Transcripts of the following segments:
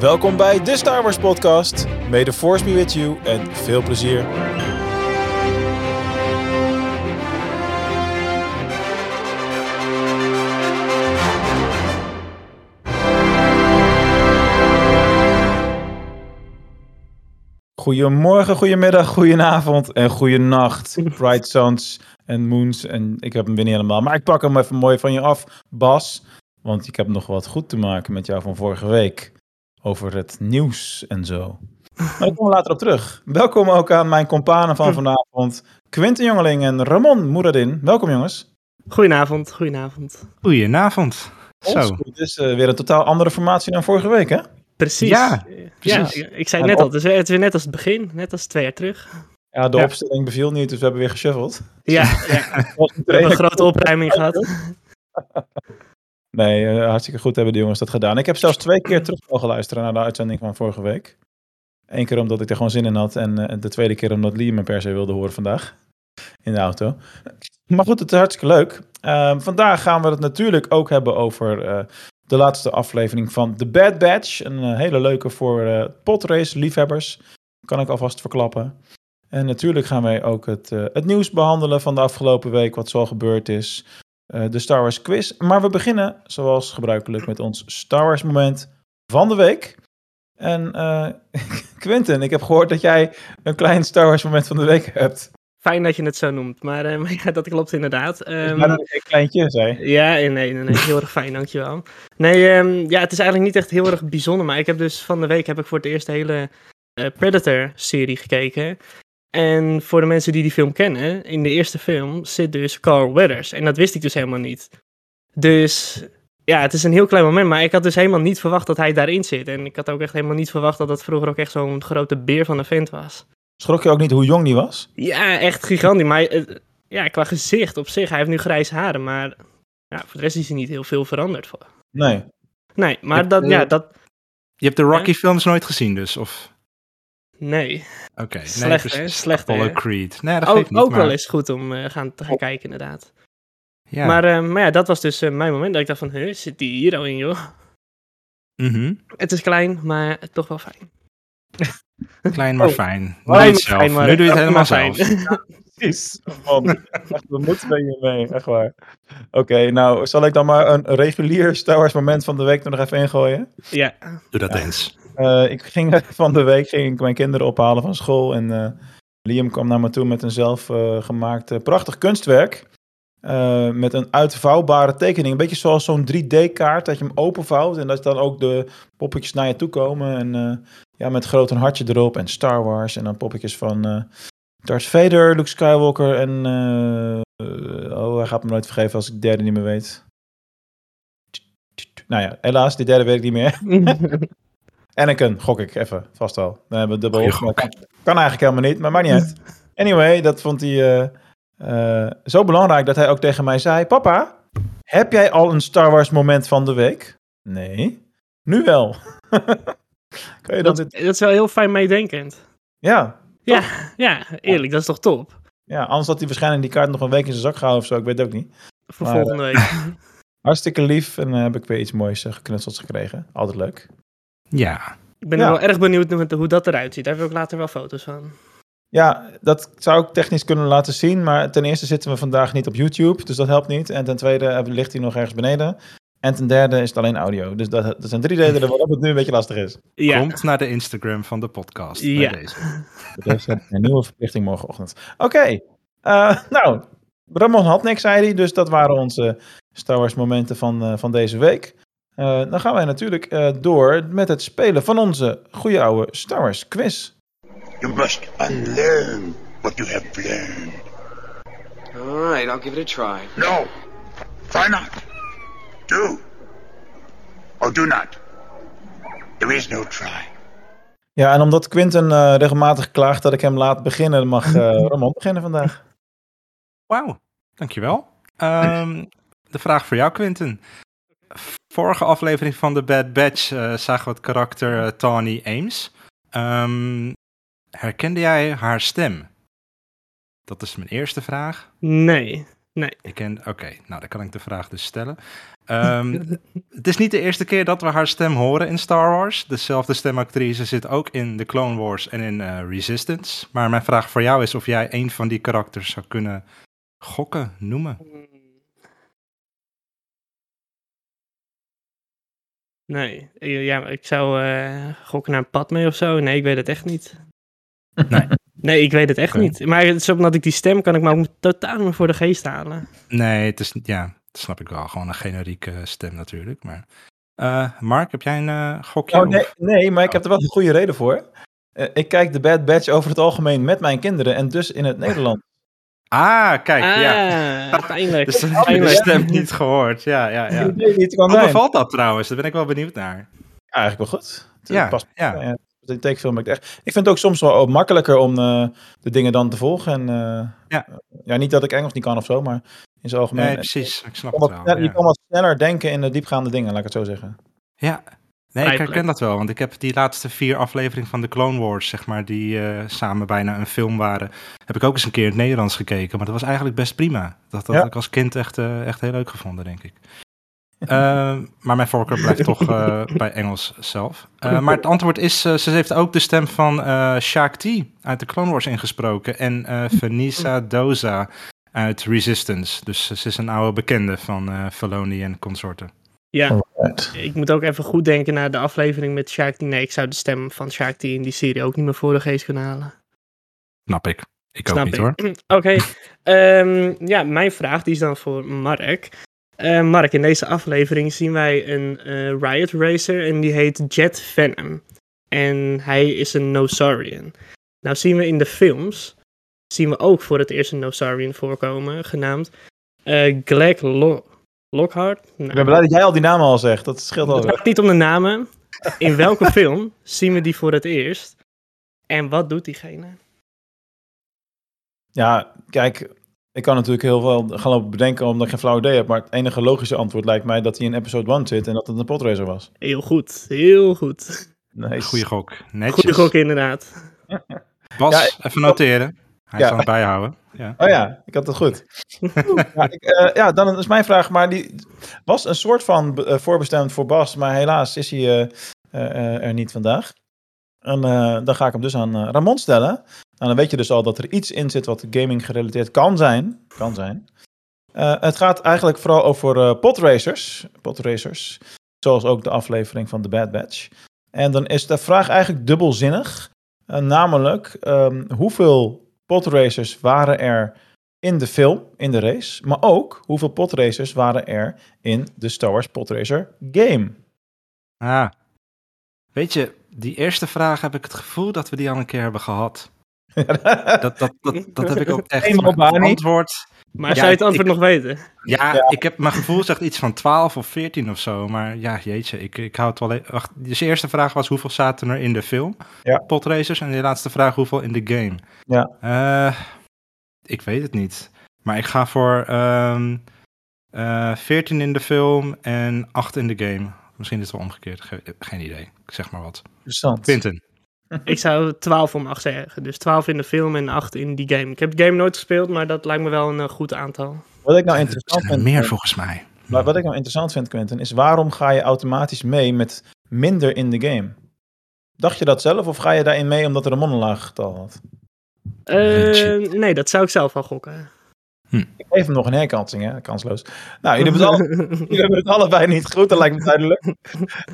Welkom bij de Star Wars podcast. May the force be with you en veel plezier. Goedemorgen, goedemiddag, goedenavond en goedenacht. Bright Suns en Moons. En ik heb hem weer niet helemaal. Maar ik pak hem even mooi van je af, Bas. Want ik heb nog wat goed te maken met jou van vorige week. Over het nieuws en zo. Maar daar komen we later op terug. Welkom ook aan mijn companen van vanavond. Quinten Jongeling en Ramon Moeradin. Welkom jongens. Goedenavond, goedenavond. Goedenavond. Zo. Het is uh, weer een totaal andere formatie dan vorige week, hè? Precies. Ja, ja precies. ik, ik zei net al, het is, weer- het is weer net als het begin, net als twee jaar terug. Ja, de Ja. opstelling beviel niet, dus we hebben weer geshuffeld. Ja, ja. we hebben een grote opruiming gehad. Nee, eh, hartstikke goed hebben de jongens dat gedaan. Ik heb zelfs twee keer terug mogen luisteren naar de uitzending van vorige week. Eén keer omdat ik er gewoon zin in had en eh, de tweede keer omdat Liam me per se wilde horen vandaag in de auto. Maar goed, het is hartstikke leuk. Ehm, vandaag gaan we het natuurlijk ook hebben over eh, de laatste aflevering van The Bad Batch. Een hele leuke voor potrace liefhebbers, kan ik alvast verklappen. En natuurlijk gaan wij ook het, het nieuws behandelen van de afgelopen week, wat zo gebeurd is. Eh, de Star Wars quiz. Maar we beginnen zoals gebruikelijk met ons Star Wars moment van de week. En eh Quinten, ik heb gehoord dat jij een klein Star Wars moment van de week hebt. Fijn dat je het zo noemt, maar, eh, ja, dat klopt inderdaad. Ehm, maar dat ik een kleintje zei. ja, nee, nee, nee, heel erg fijn, dankjewel. Nee, ehm, ja, het is eigenlijk niet echt heel erg bijzonder, maar ik heb dus van de week heb ik voor het eerst de hele Predator-serie gekeken. En voor de mensen die die film kennen, in de eerste film zit dus Carl Weathers. En dat wist ik dus helemaal niet. Dus ja, het is een heel klein moment, maar ik had dus helemaal niet verwacht dat hij daarin zit. En ik had ook echt helemaal niet verwacht dat dat vroeger ook echt zo'n grote beer van een vent was. Schrok je ook niet hoe jong die was? Ja, echt gigantisch. Maar eh, ja, qua gezicht op zich, hij heeft nu grijze haren, maar ja, voor de rest is hij niet heel veel veranderd. voor- Nee. Nee, maar hebt, dat, eh, ja, dat, Je hebt de Rocky films nooit gezien dus? Of... nee. Oké. nee, Slecht, precies. Slecht, hè? Apollo Creed. Nee, dat niet. ook maar- wel eens goed om eh, gaan, te gaan kijken, inderdaad. Ja. Maar, eh, maar ja, dat was dus eh, mijn moment dat ik dacht van, huh, zit die hier al in, joh? Mhm. Het is klein, maar toch wel fijn. Klein maar Oh. fijn. Nu Klein doe je het maar zelf. fijn, maar- Nu doe je het maar helemaal fijn. zelf. Precies. Man, echt, we moeten er hier mee, echt waar. Oké, nou zal ik dan maar een regulier Star Wars moment van de week er nog even ingooien? ja, Doe dat eens. Eh, ik ging van de week ging ik mijn kinderen ophalen van school. En eh, Liam kwam naar me toe met een zelfgemaakt eh, prachtig kunstwerk. Met een uitvouwbare tekening. Een beetje zoals zo'n 3D-kaart. Dat je hem openvouwt. En dat dan ook de poppetjes naar je toe komen. En ja, met groot een hartje erop. En Star Wars. En dan poppetjes van Darth Vader, Luke Skywalker. En oh, hij gaat me nooit vergeven als ik de derde niet meer weet. Nou ja, helaas, die derde weet ik niet meer. Anakin, gok ik even, vast wel. Dan hebben we dubbel. Op. Kan, kan eigenlijk helemaal niet, maar maakt niet uit. Anyway, dat vond hij eh, eh, zo belangrijk dat hij ook tegen mij zei... Papa, heb jij al een Star Wars moment van de week? Nee. Nu wel. kan je dat... dat, dit- dat is wel heel fijn meedenkend. Ja, Ja, ja, eerlijk, dat is toch top? ja, anders had hij waarschijnlijk die kaart nog een week in zijn zak gehouden of zo. Ik weet het ook niet. Voor Maar, volgende week. Hartstikke lief en eh, heb ik weer iets moois geknutseld gekregen. Altijd leuk. Ja. Ik ben Ja. wel erg benieuwd hoe- dat eruit ziet. Daar heb ik ook later wel foto's van. Ja, dat zou ik technisch kunnen laten zien. Maar ten eerste zitten we vandaag niet op YouTube, dus dat helpt niet. En ten tweede eh, ligt hij nog ergens beneden. En ten derde is het alleen audio. Dus dat, dat zijn drie redenen waarom het nu een beetje lastig is. Ja, Komt naar de Instagram van de podcast. bij Ja. Deze. Dat is een, een nieuwe verplichting morgenochtend. Oké, eh, nou, Ramon had niks, zei hij. Dus dat waren onze Star Wars momenten van, eh, van deze week. Eh, dan gaan wij natuurlijk eh, door met het spelen van onze goede oude Star Wars quiz. You must unlearn what you have learned. All right, I'll give it a try. No, try not. Do. Or do not. There is no try. Ja, en omdat Quinten eh, regelmatig klaagt dat ik hem laat beginnen, mag eh, Ramon beginnen vandaag. Wauw, dankjewel. Ehm de vraag voor jou, Quinten. Vorige aflevering van The Bad Batch eh, zagen we het karakter eh, Tawny Ames. Ehm, herkende jij haar stem? Dat is mijn eerste vraag. nee. Nee. Ik ken, oké, nou dan kan ik de vraag dus stellen. Ehm, het is niet de eerste keer dat we haar stem horen in Star Wars. Dezelfde stemactrice zit ook in The Clone Wars en in eh, Resistance. Maar mijn vraag voor jou is of jij een van die karakters zou kunnen gokken, noemen. Nee, eh, ja, ik zou eh, gokken naar Padme of zo. Nee, ik weet het echt niet. Nee. Nee, ik weet het echt niet. Maar het is omdat ik die stem kan ik me ook totaal niet voor de geest halen. Nee, het is, ja, dat snap ik wel. Gewoon een generieke stem natuurlijk. Maar, Eh, Mark, heb jij een eh, gokje? Oh, nee, nee, maar ik heb er wel een goede reden voor. Eh, ik kijk de Bad Batch over het algemeen met mijn kinderen en dus in het Nederlands. Ah, kijk, ja. Ah, pijnlijk. Dus dan heb je stem niet gehoord. Ja, ja, ja. Hoe bevalt dat trouwens? Daar ben ik wel benieuwd naar. Ja, eigenlijk wel goed. Het Ja, past ja. ja. De tekenfilm ik echt. Ik vind het ook soms wel ook makkelijker om eh, de dingen dan te volgen. En, eh, Ja. ja, niet dat ik Engels niet kan of zo, maar in zijn algemeen. Nee, precies. Ik snap Je het kan wat wel. sneller- Je Ja. kan wat sneller denken in de diepgaande dingen, laat ik het zo zeggen. Ja. Nee, ik herken dat wel, want ik heb die laatste vier afleveringen van de Clone Wars, zeg maar, die eh, samen bijna een film waren, heb ik ook eens een keer in het Nederlands gekeken, maar dat was eigenlijk best prima. Dat had Ja. ik als kind echt, eh, echt heel leuk gevonden, denk ik. Eh, maar mijn voorkeur blijft toch eh, bij Engels zelf. Eh, maar het antwoord is, ze heeft ook de stem van eh Shaak T uit de Clone Wars ingesproken en eh Vanessa Doza uit Resistance. Dus ze is een oude bekende van eh Filoni en consorten. Ja, ik moet ook even goed denken naar de aflevering met Shark Nee, ik zou de stem van Shark in die serie ook niet meer voor de geest kunnen halen. Snap ik. Ik ook Snap niet ik. hoor. Oké, ehm, ja, mijn vraag die is dan voor Mark. Eh, Mark, in deze aflevering zien wij een eh, Riot Racer en die heet Jet Venom. En hij is een Nosarian. Nou zien we in de films, zien we ook voor het eerst een Nosarian voorkomen, genaamd eh Gleg Lo Lockhart. Nou, Ik ben blij dat jij al die namen al zegt. Dat scheelt al. het gaat niet om de namen. In welke film zien we die voor het eerst? En wat doet diegene? Ja, kijk, ik kan natuurlijk heel veel gaan lopen bedenken omdat ik geen flauw idee heb. Maar het enige logische antwoord lijkt mij dat hij in episode 1 zit en dat het een podracer was. Heel goed, heel goed. Nee, Goeie gok. Netjes. Goeie gok inderdaad. Bas, Ja, even noteren. Hij Ja. het bijhouden. Ja. Oh ja, ik had het goed. ja, ik, eh, ja, dan is mijn vraag, maar die was een soort van eh, voorbestemd voor Bas, maar helaas is hij eh, er niet vandaag. En dan ga ik hem dus aan Ramon stellen. Nou, dan weet je dus al dat er iets in zit wat gaming gerelateerd kan zijn. Kan zijn. Het gaat eigenlijk vooral over podracers. Podracers. Zoals ook de aflevering van The Bad Batch. En dan is de vraag eigenlijk dubbelzinnig. Namelijk, ehm, hoeveel podracers waren er in de film, in de race? Maar ook, hoeveel podracers waren er in de Star Wars Podracer game? Ah. Weet je, die eerste vraag heb ik het gevoel dat we die al een keer hebben gehad. Dat, dat, dat, dat heb ik ook echt. Eenmaal antwoord. Maar Ja, zou je het antwoord ik- nog weten? Ja, ik heb mijn gevoel zegt iets van 12 of 14 of zo. Maar ja, jeetje, ik, ik hou het wel. e- Wacht, dus de eerste vraag was hoeveel zaten er in de film? Ja. Podracers. En de laatste vraag hoeveel in de game? Ja. Eh, ik weet het niet. Maar ik ga voor ehm eh 14 in de film en 8 in de game. Misschien is het wel omgekeerd. Ge- geen idee. Ik zeg maar wat. Interessant. Quinten. Ik zou 12 om 8 zeggen. Dus 12 in de film en 8 in die game. Ik heb de game nooit gespeeld, maar dat lijkt me wel een eh, goed aantal. Wat ik nou Er interessant er vind, meer volgens mij. maar wat ik nou interessant vind, Quentin, is waarom ga je automatisch mee met minder in de game? Dacht je dat zelf of ga je daarin mee omdat er een monolaag getal had? Eh, nee, dat zou ik zelf wel gokken. Ik geef hem nog een herkansing, hè? kansloos. Nou, jullie hebben, het alle- jullie hebben het allebei niet goed, dat lijkt me duidelijk.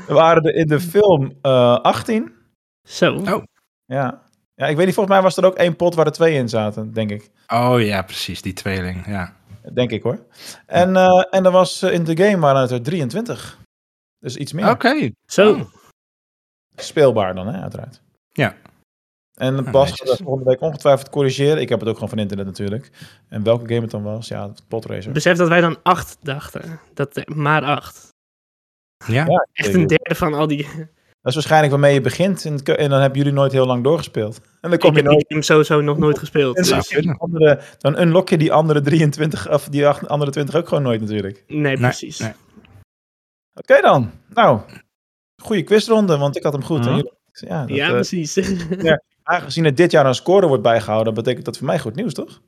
Er waren er in de film eh 18. Zo. Oh. Ja. ja, ik weet niet, volgens mij was er ook één pot waar er twee in zaten, denk ik. Oh ja, precies. Die tweeling. Ja. Denk ik hoor. En, eh, en er was eh, in de game waren het er 23. Dus iets meer. Oké. Zo. Oh. Speelbaar dan, hè, uiteraard. Ja. En Ja, Bas gaat dat volgende week ongetwijfeld corrigeren. Ik heb het ook gewoon van internet natuurlijk. En welke game het dan was? Ja, het Podracer. Besef dat wij dan 8 dachten. Dat, eh, maar 8. Ja. Ja, Echt een derde van al die. Dat is waarschijnlijk waarmee je begint. En, en dan hebben jullie nooit heel lang doorgespeeld. En dan kom Ik je heb nooit. game sowieso nog nooit gespeeld. Dus, andere, dan unlock je die andere 23, of die andere 20 ook gewoon nooit natuurlijk. nee, precies. nee. Oké dan. Nou, goede quizronde, want ik had hem goed. Mhm. En jullie- ja, dat, ja, eh, precies. aangezien er dit jaar een score wordt bijgehouden, betekent dat voor mij goed nieuws, toch?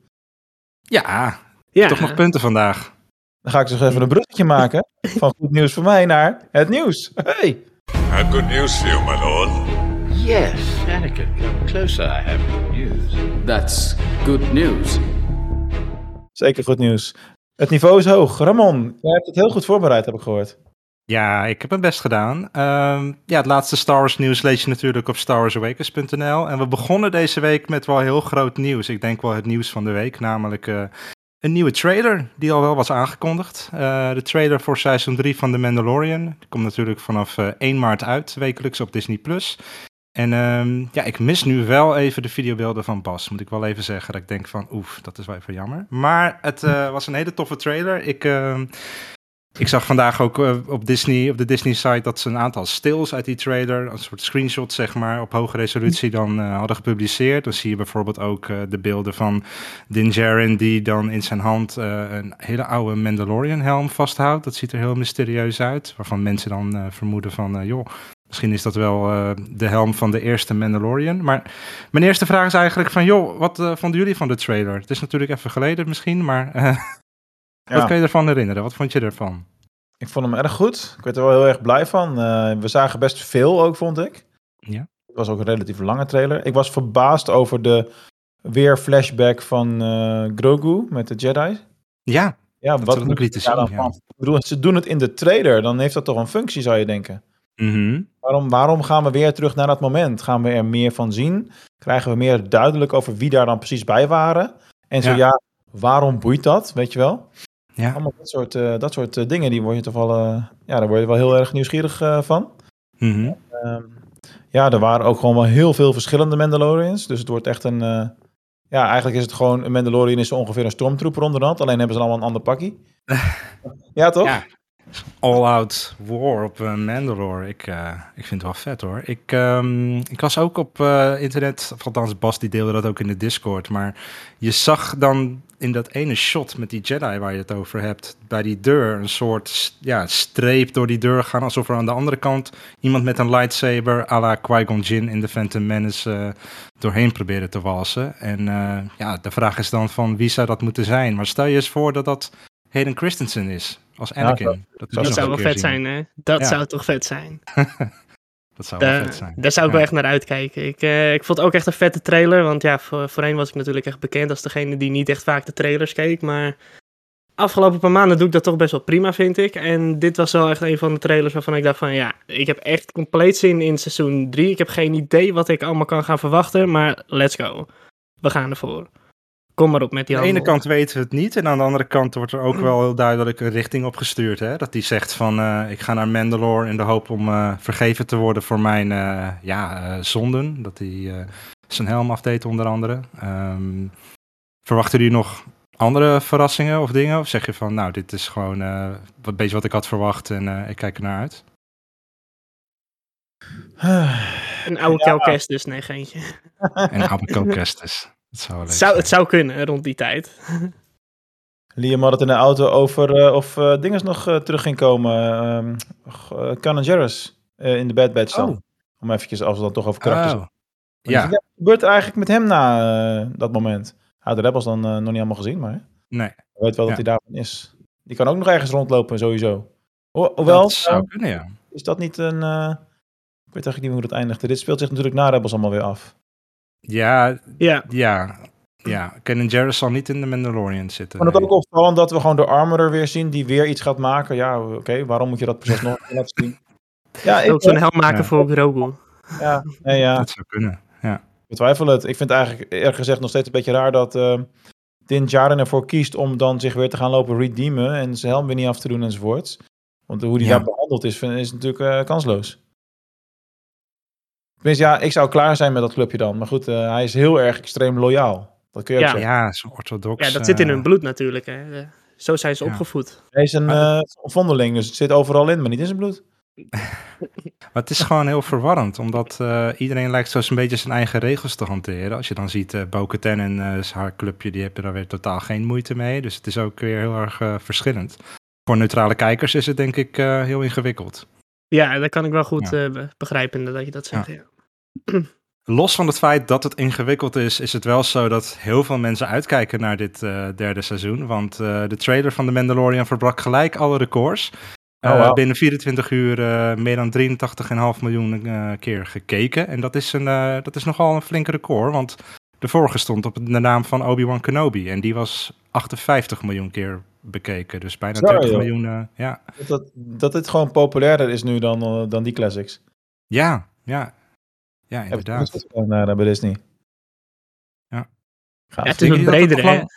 Ja. Ja, Toch nog punten vandaag. Dan ga ik dus even een bruggetje maken van goed nieuws voor mij naar het nieuws. Hey! I have good news for you, my lord. Yes, Anakin, come closer. I have good news. That's good news. Zeker goed nieuws. Het niveau is hoog. Ramon, jij hebt het heel goed voorbereid, heb ik gehoord. Ja, ik heb mijn best gedaan. Ehm, ja, het laatste Star Wars nieuws lees je natuurlijk op starwarsawakens.nl. En we begonnen deze week met wel heel groot nieuws. Ik denk wel het nieuws van de week, namelijk eh, een nieuwe trailer die al wel was aangekondigd. Eh, de trailer voor seizoen 3 van The Mandalorian. Die komt natuurlijk vanaf eh, 1 maart uit, wekelijks op Disney+. Plus. En ehm, ja, ik mis nu wel even de videobeelden van Bas. Moet ik wel even zeggen dat ik denk van, oef, dat is wel even jammer. Maar het eh, was een hele toffe trailer. Ik, ehm, ik zag vandaag ook eh, op Disney, op de Disney-site, dat ze een aantal stills uit die trailer, een soort screenshots zeg maar, op hoge resolutie dan eh, hadden gepubliceerd. Dan zie je bijvoorbeeld ook eh, de beelden van Din Djarin die dan in zijn hand een hele oude Mandalorian-helm vasthoudt. Dat ziet er heel mysterieus uit, waarvan mensen dan vermoeden van, joh, misschien is dat wel de helm van de eerste Mandalorian. Maar mijn eerste vraag is eigenlijk van, joh, wat vonden jullie van de trailer? Het is natuurlijk even geleden misschien, maar wat kan je ervan herinneren? Wat vond je ervan? Ik vond hem erg goed. Ik werd er wel heel erg blij van. Eh, we zagen best veel ook, vond ik. Ja. Het was ook een relatief lange trailer. Ik was verbaasd over de weer flashback van eh, Grogu met de Jedi. Ja, Ja, Dat wat moet je daar dan van? Ik bedoel, ze doen het in de trailer. Dan heeft dat toch een functie, zou je denken. Mhm. Waarom, waarom gaan we weer terug naar dat moment? Gaan we er meer van zien? Krijgen we meer duidelijk over wie daar dan precies bij waren? En zo Ja. ja, waarom boeit dat? Weet je wel? Ja. Allemaal dat soort, eh, dat soort eh, dingen, die word je toch wel, eh, ja, daar word je wel heel erg nieuwsgierig van. Mhm. Ehm, ja, er waren ook gewoon wel heel veel verschillende Mandalorians. Dus het wordt echt een, ja, eigenlijk is het gewoon, een Mandalorian is ongeveer een stormtrooper onderhand. Alleen hebben ze allemaal een ander pakkie. ja, toch? Ja. All-out war op eh, Mandalore. Ik, eh, ik vind het wel vet hoor. Ik, ehm, ik was ook op eh, internet, of althans Bas die deelde dat ook in de Discord. Maar je zag dan in dat ene shot met die Jedi waar je het over hebt, bij die deur een soort ja, streep door die deur gaan. Alsof er aan de andere kant iemand met een lightsaber à la Qui-Gon Jinn in The Phantom Menace doorheen probeerde te walsen. En ja, de vraag is dan van wie zou dat moeten zijn? Maar stel je eens voor dat dat Hayden Christensen is, als Anakin. dat- dat dat dat zou wel vet zien. zijn, hè? Dat Ja. zou toch vet zijn. Dat zou wel Daar, vet zijn. daar zou ik wel echt naar uitkijken. Ik, eh, ik vond ook echt een vette trailer. Want ja, voor, voorheen was ik natuurlijk echt bekend als degene die niet echt vaak de trailers keek. Maar afgelopen paar maanden doe ik dat toch best wel prima, vind ik. En dit was wel echt een van de trailers waarvan ik dacht van... Ja, ik heb echt compleet zin in seizoen 3. Ik heb geen idee wat ik allemaal kan gaan verwachten. Maar let's go. We gaan ervoor. Kom maar op met die Aan de ene kant weten we het niet. En aan de andere kant wordt er ook wel heel duidelijk een richting opgestuurd. Hè? Dat hij zegt van eh, ik ga naar Mandalore in de hoop om eh, vergeven te worden voor mijn eh, ja, eh, zonden. Dat hij eh, zijn helm afdeed onder andere. Ehm, verwachten jullie nog andere verrassingen of dingen? Of zeg je van nou dit is gewoon eh wat beetje wat ik had verwacht en eh, ik kijk er naar uit. Een oude Ja. Dus, nee, geentje. En Abaco Kestis. Zou Het zou, het zou kunnen rond die tijd. Liam had het in de auto over eh, of eh dinges nog eh, terug ging komen. ehm uh, Canon Jarrus eh, in de Bad Batch dan. Oh. Om eventjes, als we dan toch over karakters Oh. Ja, Wat gebeurt er eigenlijk met hem na eh, dat moment? Hij had de Rebels dan eh, nog niet allemaal gezien, maar nee. hij weet wel Ja. dat hij daarvan is. Die kan ook nog ergens rondlopen, sowieso. Ho hoewel, dat zou eh, kunnen ja. is dat niet een... eh, ik weet eigenlijk niet hoe dat eindigde. Dit speelt zich natuurlijk na Rebels allemaal weer af. Ja, Ja, Ja, ja. Kenan Jarrus zal niet in de Mandalorian zitten. Vond het nee. ook opvallend dat we gewoon de Armorer weer zien die weer iets gaat maken. Ja, oké, waarom moet je dat precies nog laten zien? Ja, ik, ook zo'n helm maken Ja. voor Grogu. ja, nee, ja, Dat zou kunnen, ja. ik betwijfel het. Ik vind het eigenlijk eerlijk gezegd nog steeds een beetje raar dat eh Din Djarin ervoor kiest om dan zich weer te gaan lopen redeemen en zijn helm weer niet af te doen enzovoorts. Want hoe die Ja. daar behandeld is, vind- is natuurlijk eh, kansloos. Tenminste, ja, ik zou klaar zijn met dat clubje dan. Maar goed, eh, hij is heel erg extreem loyaal. Dat kun je ook Ja. zeggen. Ja, zo'n orthodox. Ja, dat zit in eh, hun bloed natuurlijk. Hè. Eh, Zo zijn ze Ja. opgevoed. Hij is een eh vondeling, dus het zit overal in, maar niet in zijn bloed. Maar het is gewoon heel verwarrend, omdat eh, iedereen lijkt zo een beetje zijn eigen regels te hanteren. Als je dan ziet, eh Bo-Katan en eh, haar clubje, die hebben daar weer totaal geen moeite mee. Dus het is ook weer heel erg eh, verschillend. Voor neutrale kijkers is het denk ik eh, heel ingewikkeld. Ja, dat kan ik wel goed Ja. eh, be- begrijpen dat je dat zegt. Ja. los van het feit dat het ingewikkeld is, is het wel zo dat heel veel mensen uitkijken naar dit eh, derde seizoen. Want eh, de trailer van The Mandalorian verbrak gelijk alle records. Oh, Eh, binnen 24 uur eh, meer dan 83,5 miljoen keer gekeken. En dat is, een, eh, dat is nogal een flinke record, want de vorige stond op de naam van Obi-Wan Kenobi. En die was 58 miljoen keer bekeken. Dus bijna Zo, 30 joh. miljoen. eh, ja. Dat, dat, dat dit gewoon populairder is nu dan, eh, dan die classics. ja, ja. Ja, Heb ik inderdaad. naar, eh, bij Disney. Ja. Ja, het is wat breder, hè? lang-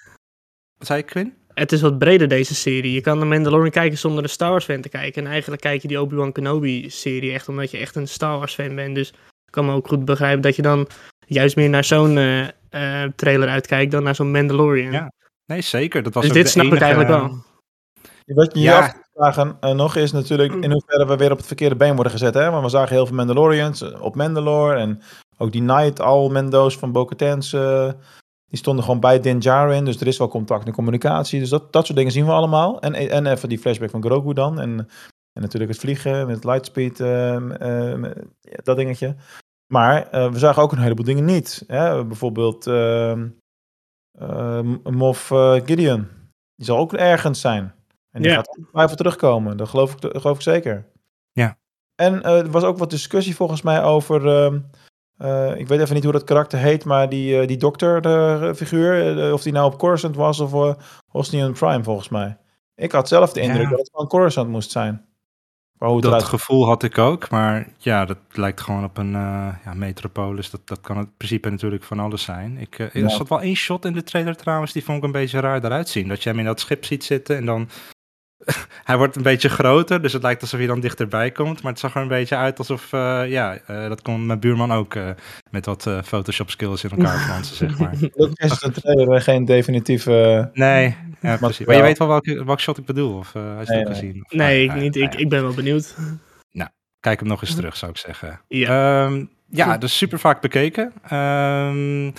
Wat zei je, Quinn? Het is wat breder, deze serie. Je kan de Mandalorian kijken zonder een Star Wars fan te kijken. En eigenlijk kijk je die Obi-Wan Kenobi-serie echt omdat je echt een Star Wars fan bent. Dus ik kan me ook goed begrijpen dat je dan juist meer naar zo'n eh, eh, trailer uitkijkt dan naar zo'n Mandalorian. Ja, Nee, zeker. Dat was dus dit snap ik enige- eigenlijk wel. Wat je Ja. af te vragen eh, nog is natuurlijk in hoeverre we weer op het verkeerde been worden gezet. Hè? Want we zagen heel veel Mandalorians eh, op Mandalore. En ook die Night All Mendo's van Bo-Katan's, eh, die stonden gewoon bij Din Djarin. Dus er is wel contact en communicatie. Dus dat, dat soort dingen zien we allemaal. En, en even die flashback van Grogu dan. En, en natuurlijk het vliegen met Lightspeed, ehm, ehm, dat dingetje. Maar eh, we zagen ook een heleboel dingen niet. Hè? Bijvoorbeeld ehm, Moff eh, Gideon. Die zal ook ergens zijn. En die Ja. gaat ongetwijfeld terugkomen. Dat geloof ik, dat geloof ik zeker. Ja. En eh, er was ook wat discussie volgens mij over... ehm, eh, ik weet even niet hoe dat karakter heet, maar die, eh, die dokter de, eh, figuur, eh, of die nou op Coruscant was of uh, Osnian Prime volgens mij. Ik had zelf de indruk Ja. dat het van Coruscant moest zijn. Dat eruit gevoel had ik ook, maar ja, dat lijkt gewoon op een eh, ja, metropolis. Dat, dat kan het principe natuurlijk van alles zijn. Ik, eh, Ja. Er zat wel één shot in de trailer trouwens, die vond ik een beetje raar eruit zien. Dat je hem in dat schip ziet zitten en dan... hij wordt een beetje groter, dus het lijkt alsof hij dan dichterbij komt. Maar het zag er een beetje uit alsof, eh, ja, dat kon mijn buurman ook met wat Photoshop skills in elkaar flansen, zeg maar. Ook is een trailer geen definitieve... Nee, ja, precies. Maar je weet wel welke, welke shot ik bedoel, of eh had je Nee, het ook nee. gezien? Of, Nee, ah, ik niet. ah, Ik, ik ben wel benieuwd. Kijk hem nog eens terug, zou ik zeggen. Ja. Ehm, ja, dus super vaak bekeken. Ehm,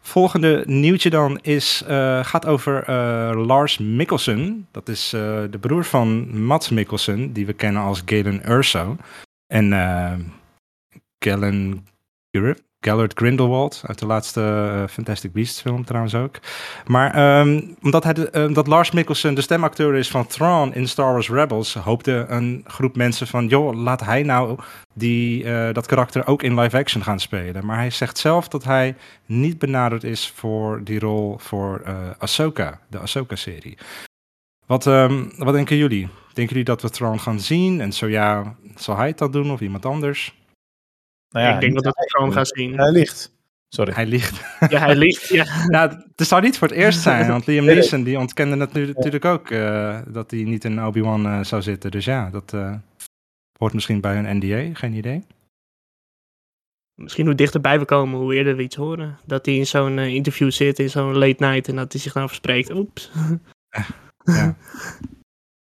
volgende nieuwtje dan is, eh, gaat over eh, Lars Mikkelsen. Dat is eh, de broer van Mats Mikkelsen, die we kennen als Galen Urso. En eh Galen Gillard- Gellert Grindelwald uit de laatste eh, Fantastic Beasts film trouwens ook. Maar ehm, omdat, hij de, eh, dat Lars Mikkelsen de stemacteur is van Thrawn in Star Wars Rebels, hoopte een groep mensen van, joh, laat hij nou die, eh, dat karakter ook in live action gaan spelen. Maar hij zegt zelf dat hij niet benaderd is voor die rol voor eh Ahsoka, de Ahsoka-serie. Wat, ehm, wat denken jullie? Denken jullie dat we Thrawn gaan zien? En zo ja, zal hij het dan doen of iemand anders? Nou ja, ik denk dat we het gewoon gaan zien. Hij ligt. Sorry. Hij ligt. Ja, hij ligt. Ja. Nou, het zou niet voor het eerst zijn, want Liam Nee, nee. Neeson die ontkende natu- natuurlijk ook eh, dat hij niet in Obi-Wan eh, zou zitten. Dus ja, dat eh, hoort misschien bij een NDA, geen idee. Misschien hoe dichterbij we komen, hoe eerder we iets horen. Dat hij in zo'n interview zit, in zo'n late night, en dat hij zich dan verspreekt. Oeps. Ja.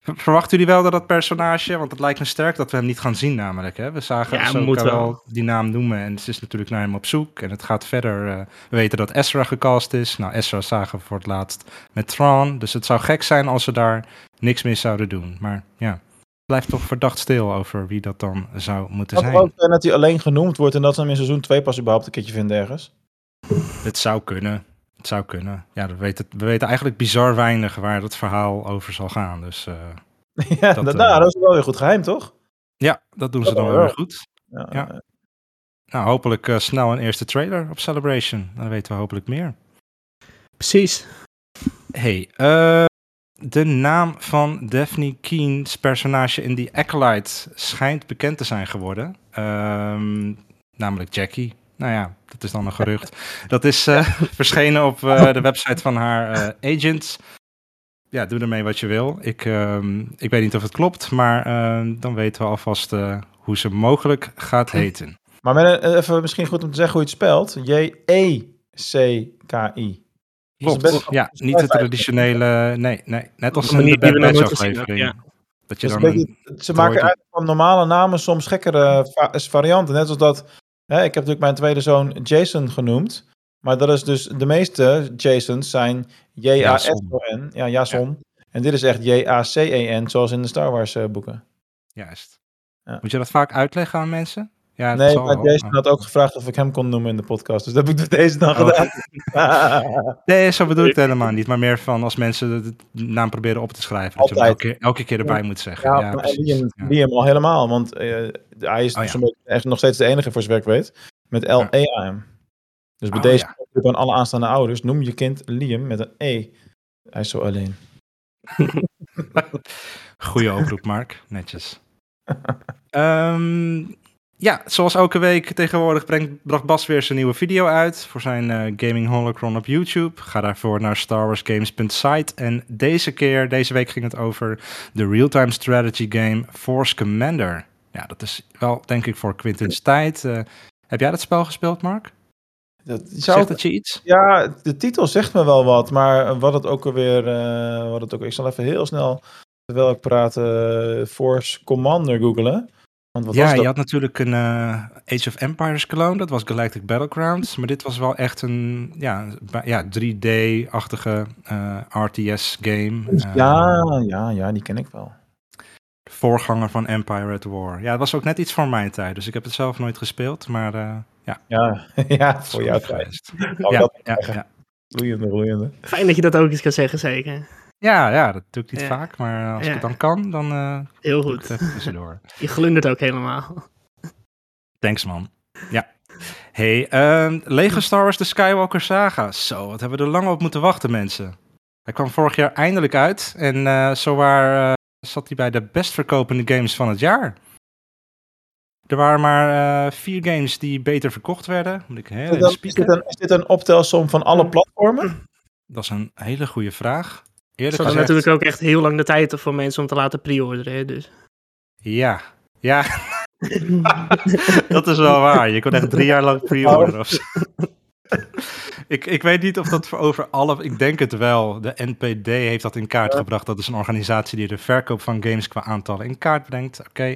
Ver- Verwachten jullie wel dat dat personage, want het lijkt me sterk dat we hem niet gaan zien namelijk. Hè? We zagen Ja, Ahsoka wel. wel die naam noemen en ze is natuurlijk naar hem op zoek. En het gaat verder, eh, we weten dat Ezra gecast is. Nou, Ezra zagen we voor het laatst met Thrawn. Dus het zou gek zijn als ze daar niks mee zouden doen. Maar ja, het blijft toch verdacht stil over wie dat dan zou moeten toch zijn. ook zijn dat hij alleen genoemd wordt en dat ze hem in seizoen 2 pas überhaupt een keertje vinden ergens? Het zou kunnen. Het zou kunnen. Ja, we weten, we weten eigenlijk bizar weinig waar het verhaal over zal gaan. Dus eh, ja, Dat, dat, eh, nou, dat is wel weer goed geheim, toch? ja, dat doen ze Dat dan wel weer goed. Ja. Ja. Nou, hopelijk eh, snel een eerste trailer op Celebration. Dan weten we hopelijk meer. Precies. Hey, eh, de naam van Daphne Keen's personage in die Acolyte schijnt bekend te zijn geworden. Ehm, namelijk Jackie. Nou ja, dat is dan een gerucht. Dat is eh, verschenen op eh, de website van haar eh, agent. Ja, doe ermee wat je wil. Ik, ehm, ik weet niet of het klopt, maar ehm, dan weten we alvast eh, hoe ze mogelijk gaat heten. Maar met een- even misschien goed om te zeggen hoe je het spelt. J-E-C-K-I. Klopt, best- ja, niet de traditionele, nee, nee, net als een de Bad Batch aflevering. Dat je dan beetje- ze maken eigenlijk van normale namen soms gekkere va- varianten. Net als dat, hè, ik heb natuurlijk mijn tweede zoon Jason genoemd. Maar dat is dus, de meeste Jasons zijn J-A-S-O-N. Ja, Jason. En dit is echt J-A-C-E-N, zoals in de Star Wars eh, boeken. Juist. Ja. Moet je dat vaak uitleggen aan mensen? Ja, Nee, maar Jason had ook gevraagd of ik hem kon noemen in de podcast. Dus dat heb ik met deze dan Oh. gedaan. Nee, zo bedoel ik het helemaal niet. Maar meer van als mensen de naam proberen op te schrijven. Dat je Altijd. elke, keer- elke keer erbij moet zeggen. Ja, Ja, maar. Liam, Ja. Liam al helemaal. Want eh, hij is Oh, ja. beetje echt nog steeds de enige voor zijn werk weet. Met L-E-A-M. Dus bij Oh, deze aan alle aanstaande ouders. Noem je kind Liam met een E. Hij is zo alleen. Goeie oproep, Mark. Netjes. Ehm, ja, zoals elke week tegenwoordig brengt, bracht Bas weer zijn nieuwe video uit voor zijn eh, Gaming Holocron op YouTube. Ga daarvoor naar starwarsgames.site. En deze keer, deze week ging het over de real-time strategy game Force Commander. Ja, dat is wel denk ik voor Quinten's tijd. Eh, heb jij dat spel gespeeld, Mark? Dat, zou, Zegt dat je iets? Ja, de titel zegt me wel wat. Maar wat het ook alweer... eh, wat het ook, ik zal even heel snel, terwijl ik praat, Force Commander googelen. Want wat ja, was dat? je had natuurlijk een eh, Age of Empires clone, dat was Galactic Battlegrounds. Maar dit was wel echt een ja, ja, 3D-achtige eh, RTS-game. Eh, Ja, ja, ja, die ken ik wel. voorganger van Empire at War. Ja, het was ook net iets voor mijn tijd, dus ik heb het zelf nooit gespeeld. Maar eh ja, Ja, ja voor jouw lief tijd. geweest. Oh, Ja, dat, ja, ja. Roeiende, roeiende. Fijn dat je dat ook eens kan zeggen, zeker. Ja, ja, dat doe ik niet Ja. vaak, maar als Ja. ik het dan kan, dan eh Heel doe ik het goed. even tussendoor. Je glundert ook helemaal. Thanks, man. Ja. Hey, ehm, Lego Star Wars The Skywalker Saga. Zo, wat hebben we er lang op moeten wachten, mensen. Hij kwam vorig jaar eindelijk uit. En eh zowaar eh, zat hij bij de best verkopende games van het jaar. Er waren maar eh, vier games die beter verkocht werden. Moet ik heel Is dit, een, is, dit een, is dit een optelsom van alle platformen? Dat is een hele goede vraag. Ze Eerlijk hadden gezegd, natuurlijk ook echt heel lang de tijd voor mensen om te laten pre-orderen. Dus. ja. Ja, dat is wel waar. Je kon echt drie jaar lang pre-orderen ik, ik weet niet of dat voor over alle... Ik denk het wel. De NPD heeft dat in kaart gebracht. Dat is een organisatie die de verkoop van games qua aantallen in kaart brengt. Oké.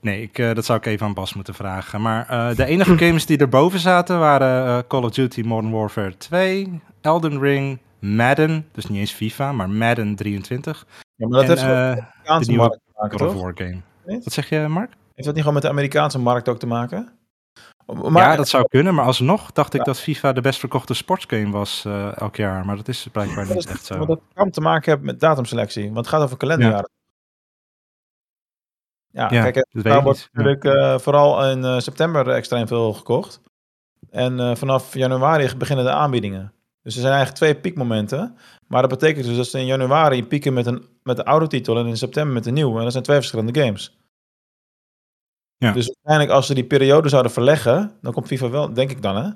Nee, ik, eh, dat zou ik even aan Bas moeten vragen. Maar eh, de enige games die erboven zaten waren eh, Call of Duty Modern Warfare 2, Elden Ring, Madden. Dus niet eens FIFA, maar Madden 23. Ja, maar dat en heeft gewoon eh, met de Amerikaanse nieuwe markt te maken, toch? Game. Wat zeg je, Mark? Heeft dat niet gewoon met de Amerikaanse markt ook te maken? Maar, ja, dat zou kunnen, maar alsnog dacht ik dat FIFA de best verkochte sportsgame was eh, elk jaar. Maar dat is blijkbaar dat niet is- echt zo. Maar dat kan te maken hebben met datumselectie. Want het gaat over kalenderjaren. Ja, Ja, kijk, ik wordt natuurlijk eh, vooral in eh, september extreem veel gekocht. En eh, vanaf januari beginnen de aanbiedingen. Dus er zijn eigenlijk twee piekmomenten. Maar dat betekent dus dat ze in januari pieken met, een, met de oude titel en in september met de nieuwe. En dat zijn twee verschillende games. Ja. Dus uiteindelijk als ze die periode zouden verleggen, dan komt FIFA wel, denk ik dan hè,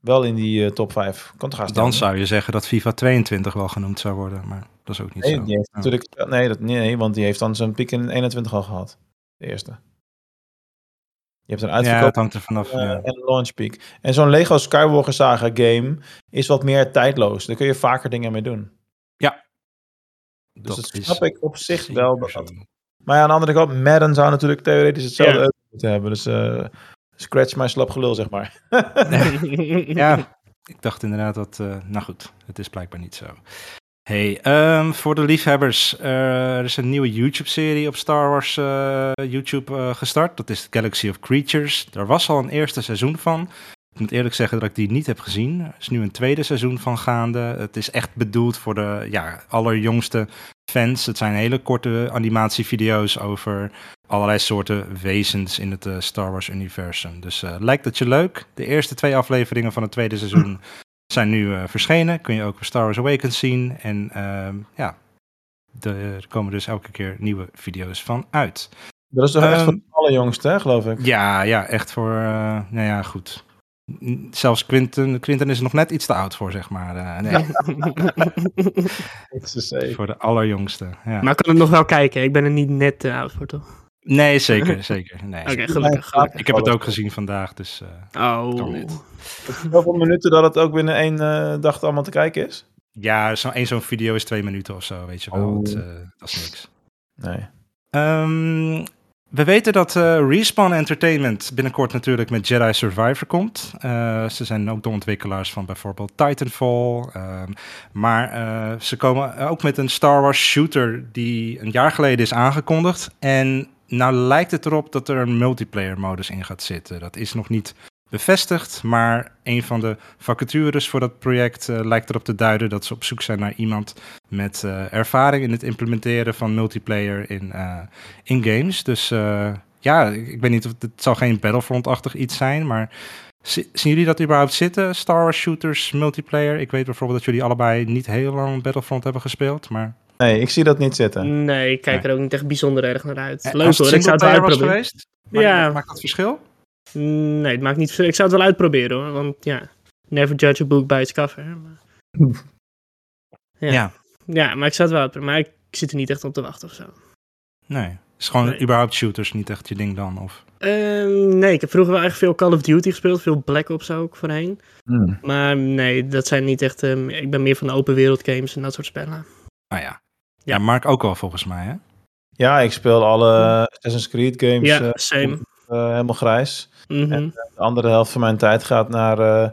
wel in die eh, top 5. Kan toch Dan zou je zeggen dat FIFA 22 wel genoemd zou worden, maar dat is ook niet Nee, zo. die heeft Ja. natuurlijk, nee, dat, nee, want die heeft dan zijn piek in 21 al gehad. De eerste. Je hebt een Ja, uitverkoop het hangt er vanaf. eh, ja. en launch peak. En zo'n Lego Skywalker Saga game is wat meer tijdloos. Daar kun je vaker dingen mee doen. Dus Dat dat snap ik op zich wel. Dat maar ja, aan de andere kant, Madden zou natuurlijk theoretisch hetzelfde Ja. moeten hebben. Dus eh, scratch mijn slap gelul, zeg maar. Ja, ik dacht inderdaad dat... eh, nou goed, het is blijkbaar niet zo. Hey, ehm, voor de liefhebbers, eh, er is een nieuwe YouTube-serie op Star Wars eh, YouTube eh, gestart. Dat is Galaxy of Creatures. Daar was al een eerste seizoen van. Ik moet eerlijk zeggen dat ik die niet heb gezien. Er is nu een tweede seizoen van gaande. Het is echt bedoeld voor de ja, allerjongste fans. Het zijn hele korte animatievideo's over allerlei soorten wezens in het Star Wars-universum. Dus lijkt het je leuk? De eerste twee afleveringen van het tweede seizoen zijn nu eh, verschenen. Kun je ook op Star Wars Awakens zien. En ehm, ja, er komen dus elke keer nieuwe video's van uit. Dat is toch echt Ehm, voor de allerjongste, hè, geloof ik? Ja, ja, echt voor, eh, nou ja, goed. Zelfs Quinten, Quinten is er nog net iets te oud voor, zeg maar. eh, nee, voor de allerjongste. Ja. maar ik kan het nog wel kijken. Ik ben er niet net te oud voor, toch? Nee, zeker, zeker. Nee. Oké, gelukkig. gelukkig. Ik heb het ook gezien vandaag, dus eh, Oh. kan. Hoeveel minuten dat het ook binnen één eh, dag allemaal te kijken is? ja, zo'n één zo'n video is twee minuten of zo, weet je wel. Oh. Het, eh, dat is niks. Nee. Ehm, we weten dat eh, Respawn Entertainment binnenkort natuurlijk met Jedi Survivor komt. Eh, ze zijn ook de ontwikkelaars van bijvoorbeeld Titanfall. ehm, maar eh, ze komen ook met een Star Wars shooter die een jaar geleden is aangekondigd. En nou lijkt het erop dat er een multiplayer modus in gaat zitten. Dat is nog niet bevestigd, maar een van de vacatures voor dat project eh, lijkt erop te duiden dat ze op zoek zijn naar iemand met eh, ervaring in het implementeren van multiplayer in, eh, in games. Dus ja, ik, weet niet of het, zal geen Battlefront-achtig iets zijn, maar zi- zien jullie dat überhaupt zitten? Star Wars shooters, multiplayer. Ik weet bijvoorbeeld dat jullie allebei niet heel lang Battlefront hebben gespeeld, maar Nee, ik zie dat niet zitten. Nee, ik kijk Nee. er ook niet echt bijzonder erg naar uit. Eh, Leuk hoor, ik zou het wel uitproberen. geweest, maakt, Ja. maakt dat verschil? Nee, het maakt niet verschil. Ik zou het wel uitproberen hoor, want ja, never judge a book by its cover. Maar... Ja. Ja. ja, maar ik zou het wel uitproberen. Maar ik zit er niet echt op te wachten of zo. Nee. Is gewoon Nee. überhaupt shooters niet echt je ding dan? Of... Ehm, nee, ik heb vroeger wel echt veel Call of Duty gespeeld, veel Black Ops ook voorheen. Hmm. Maar nee, dat zijn niet echt. ehm, ik ben meer van de open wereld games en dat soort spellen. Ah ja. Ja. Mark ook wel volgens mij, hè? Ja, ik speel alle Assassin's Creed games ja, eh, same. eh, helemaal grijs. Mhm. En de andere helft van mijn tijd gaat naar eh,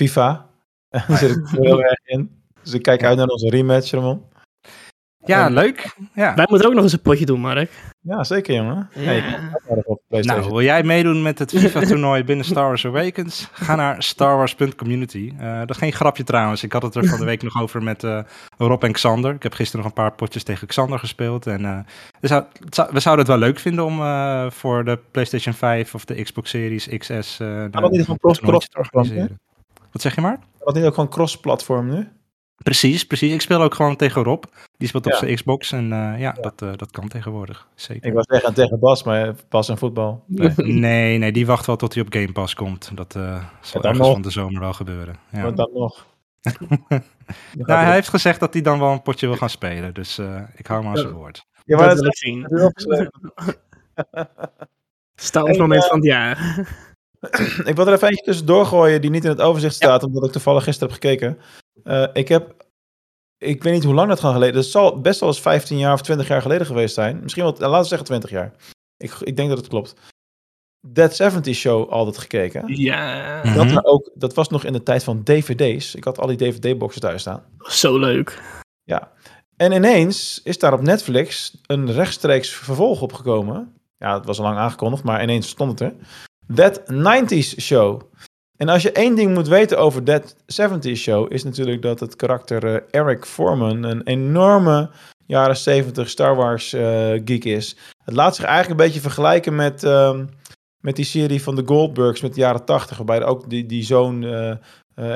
FIFA. Daar zit ik heel erg in. Dus ik kijk uit naar onze rematch, Ramon. Ja, En- leuk. Ja. Wij moeten ook nog eens een potje doen, Mark. Ja, zeker jongen. Ja. Nou, wil jij meedoen met het FIFA-toernooi binnen Star Wars Awakens? Ga naar starwars.community. Eh dat is geen grapje trouwens. Ik had het er van de week nog over met eh, Rob en Xander. Ik heb gisteren nog een paar potjes tegen Xander gespeeld. En eh, we, zou- zouden het wel leuk vinden om eh, voor de PlayStation 5 of de Xbox Series XS eh Kan dat niet gewoon cross, toernooitje cross te organiseren. Wat zeg je maar? Dat niet ook gewoon cross-platform nu? Precies, precies. Ik speel ook gewoon tegen Rob. Die speelt op Ja. zijn Xbox. En eh, ja, Dat, eh, dat kan tegenwoordig. Zeker. Ik was zeggen tegen Bas, maar Bas en voetbal. Eh, nee, nee, die wacht wel tot hij op Game Pass komt. Dat eh, zal ergens nog. van de zomer wel gebeuren. Ja. Maar dan nog. Nou, hij het- heeft gezegd dat hij dan wel een potje wil gaan spelen. Dus eh, ik hou hem aan zijn woord. Ja, maar dat dat zien. Stalsmoment Hey, van het jaar. Ik wil er even eentje tussendoor gooien die niet in het overzicht staat, omdat ik toevallig gisteren heb gekeken. Eh, ik heb, ik weet niet hoe lang dat gewoon geleden, het zal best wel eens 15 jaar of 20 jaar geleden geweest zijn. Misschien wel, laten we zeggen 20 jaar. Ik, ik denk dat het klopt. Dead 70 Show altijd gekeken. Ja, Mhm. Dat, er ook, dat was nog in de tijd van dvd's. Ik had al die dvd-boxen thuis staan. zo leuk. En ineens is daar op Netflix een rechtstreeks vervolg opgekomen. Ja, het was al lang aangekondigd, maar ineens stond het er. That 90s Show. En als je één ding moet weten over That 70s Show, is natuurlijk dat het karakter eh, Eric Foreman een enorme jaren 70 Star Wars eh, geek is. Het laat zich eigenlijk een beetje vergelijken met, ehm, met die serie van de Goldbergs met de jaren 80, waarbij ook die, die zo'n eh,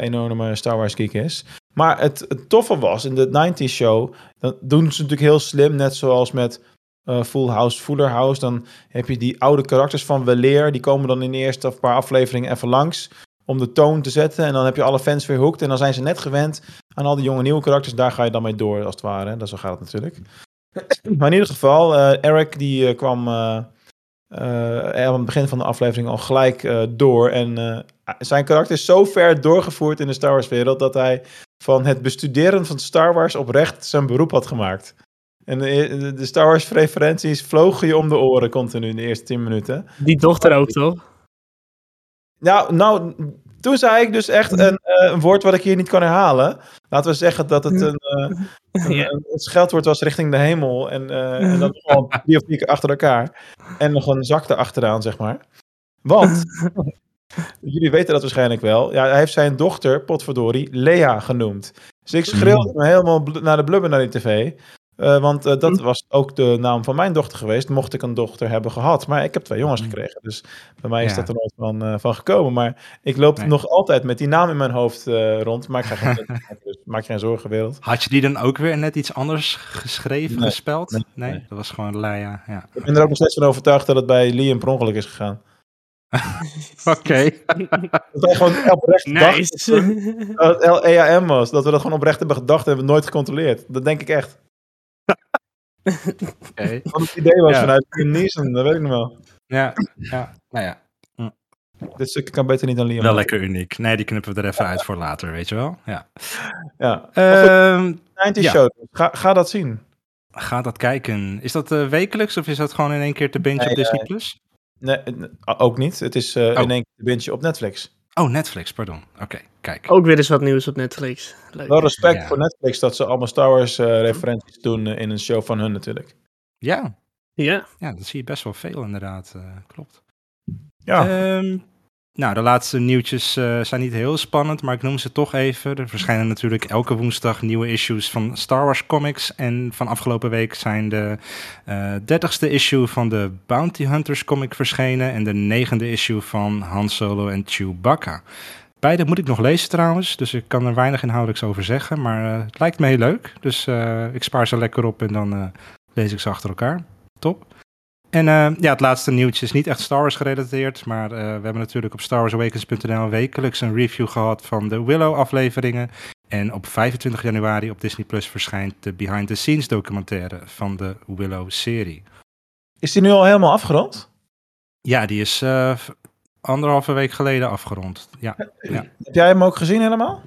enorme Star Wars geek is. Maar het, toffe was, in de 90s show, dan doen ze natuurlijk heel slim, net zoals met Full House, Fuller House. Dan heb je die oude karakters van Weleer, die komen dan in de eerste paar afleveringen even langs om de toon te zetten. En dan heb je alle fans weer hooked en dan zijn ze net gewend aan al die jonge nieuwe karakters. Daar ga je dan mee door, als het ware. Dat zo gaat het natuurlijk. maar in ieder geval, eh, Eric die eh, kwam eh, aan het begin van de aflevering al gelijk door. En zijn karakter is zo ver doorgevoerd in de Star Wars wereld dat hij van het bestuderen van Star Wars oprecht zijn beroep had gemaakt. En de, Star Wars referenties vlogen je om de oren continu in de eerste 10 minuten. Die dochter ook, toch? Nou, nou toen zei ik dus echt een, eh, een woord wat ik hier niet kan herhalen. Laten we zeggen dat het een, eh, een, scheldwoord was richting de hemel. En, eh, en dan gewoon drie of vier keer achter elkaar. En nog een zak erachteraan, zeg maar. Want, jullie weten dat waarschijnlijk wel. Ja, hij heeft zijn dochter, potverdorie, Lea genoemd. Dus ik schreeuwde me helemaal naar de blubber naar die tv. Eh, want eh, dat was ook de naam van mijn dochter geweest, mocht ik een dochter hebben gehad. Maar ik heb twee jongens gekregen, dus bij mij is Ja. dat er nooit van, eh, van gekomen. Maar ik loop Nee. nog altijd met die naam in mijn hoofd rond. Maar ik ga geen, dus maak geen zorgen, wereld. Had je die dan ook weer net iets anders geschreven, Nee, gespeld? nee, dat was gewoon Leia. Ja. Ik ben er ook nog steeds van overtuigd dat het bij Liam per ongeluk is gegaan. Oké. Dat wij gewoon oprecht Nice. dachten dat het LEAM was. Dat we dat gewoon oprecht hebben gedacht en hebben nooit gecontroleerd. Dat denk ik echt. Oké. Wat het idee was Ja. vanuit Neeson, dat weet ik nog wel. Ja, ja, nou ja. Dit stukje kan beter niet dan Liam. Wel lekker uniek. Nee, die knippen we er even uit voor later, weet je wel. Ja. Ja. Maar goed, Ehm 90 ja. show. Ga, ga dat zien. ga dat kijken. Is dat eh, wekelijks of is dat gewoon in één keer te binge Nee, op Disney+. eh, Plus? Nee, eh, ook niet. Het is eh, Oh. in één keer bintje op Netflix. Oh, Netflix, pardon. Oké, kijk. ook weer eens wat nieuws op Netflix. Leuk. Wel respect Ja. voor Netflix dat ze allemaal Star Wars eh, referenties doen eh, in een show van hun natuurlijk. Ja, Ja, Ja, dat zie je best wel veel inderdaad. eh, klopt. Ja, Ehm, nou, de laatste nieuwtjes eh, zijn niet heel spannend, maar ik noem ze toch even. Er verschijnen natuurlijk elke woensdag nieuwe issues van Star Wars Comics. En van afgelopen week zijn de eh, dertigste issue van de Bounty Hunters comic verschenen. En de negende issue van Han Solo en Chewbacca. Beide moet ik nog lezen trouwens, dus ik kan er weinig inhoudelijks over zeggen. Maar eh, het lijkt me heel leuk, dus ik spaar ze lekker op en dan lees ik ze achter elkaar. Top. En eh, ja, het laatste nieuwtje is niet echt Star Wars gerelateerd, maar eh, we hebben natuurlijk op StarWarsAwakens.nl wekelijks een review gehad van de Willow afleveringen. En op 25 januari op Disney Plus verschijnt de behind the scenes documentaire van de Willow serie. is die nu al helemaal afgerond? Ja, die is v- anderhalve week geleden afgerond. Ja. Heb jij hem ook gezien helemaal?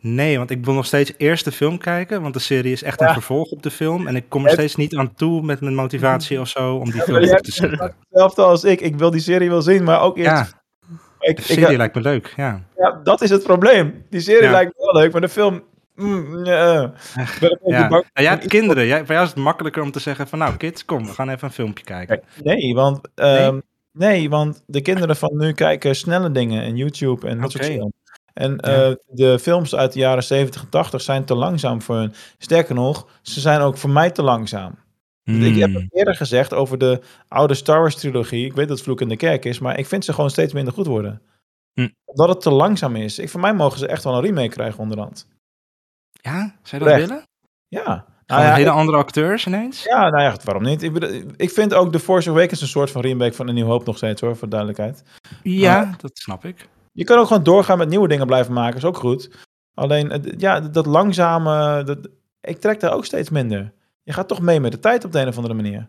Nee, want ik wil nog steeds eerst de film kijken, want de serie is echt een vervolg op de film. En ik kom er steeds niet aan toe met mijn motivatie of zo om die film te zetten. Hetzelfde als ik. Ik wil die serie wel zien, maar ook eerst... Ja, ik, de ik, serie lijkt me leuk, ja. ja, dat is het probleem. Die serie lijkt me wel leuk, maar de film... Mm, ja. Nou, jij hebt kinderen. Jij, voor jou is het makkelijker om te zeggen van nou kids, kom, we gaan even een filmpje kijken. Nee, want, ehm, nee? want de kinderen van nu kijken snelle dingen en YouTube en dat soort dingen. En eh, de films uit de jaren 70 en 80 zijn te langzaam voor hun. Sterker nog, ze zijn ook voor mij te langzaam. Ik heb Hmm. het eerder gezegd over de oude Star Wars trilogie. Ik weet dat het vloek in de kerk is, maar ik vind ze gewoon steeds minder goed worden. Hm. Omdat het te langzaam is. Ik, voor mij mogen ze echt wel een remake krijgen onderhand. Ja, zou je dat Recht. willen? Ja. Nou ja, hele andere acteurs ineens? ja, nou ja, waarom niet? Ik, bedoel, ik vind ook The Force Awakens een soort van remake van Een Nieuw Hoop nog steeds hoor, voor duidelijkheid. Ja, dat snap ik. Je kan ook gewoon doorgaan met nieuwe dingen blijven maken, is ook goed. Alleen, ja, dat langzame, dat, ik trek daar ook steeds minder. Je gaat toch mee met de tijd op de een of andere manier.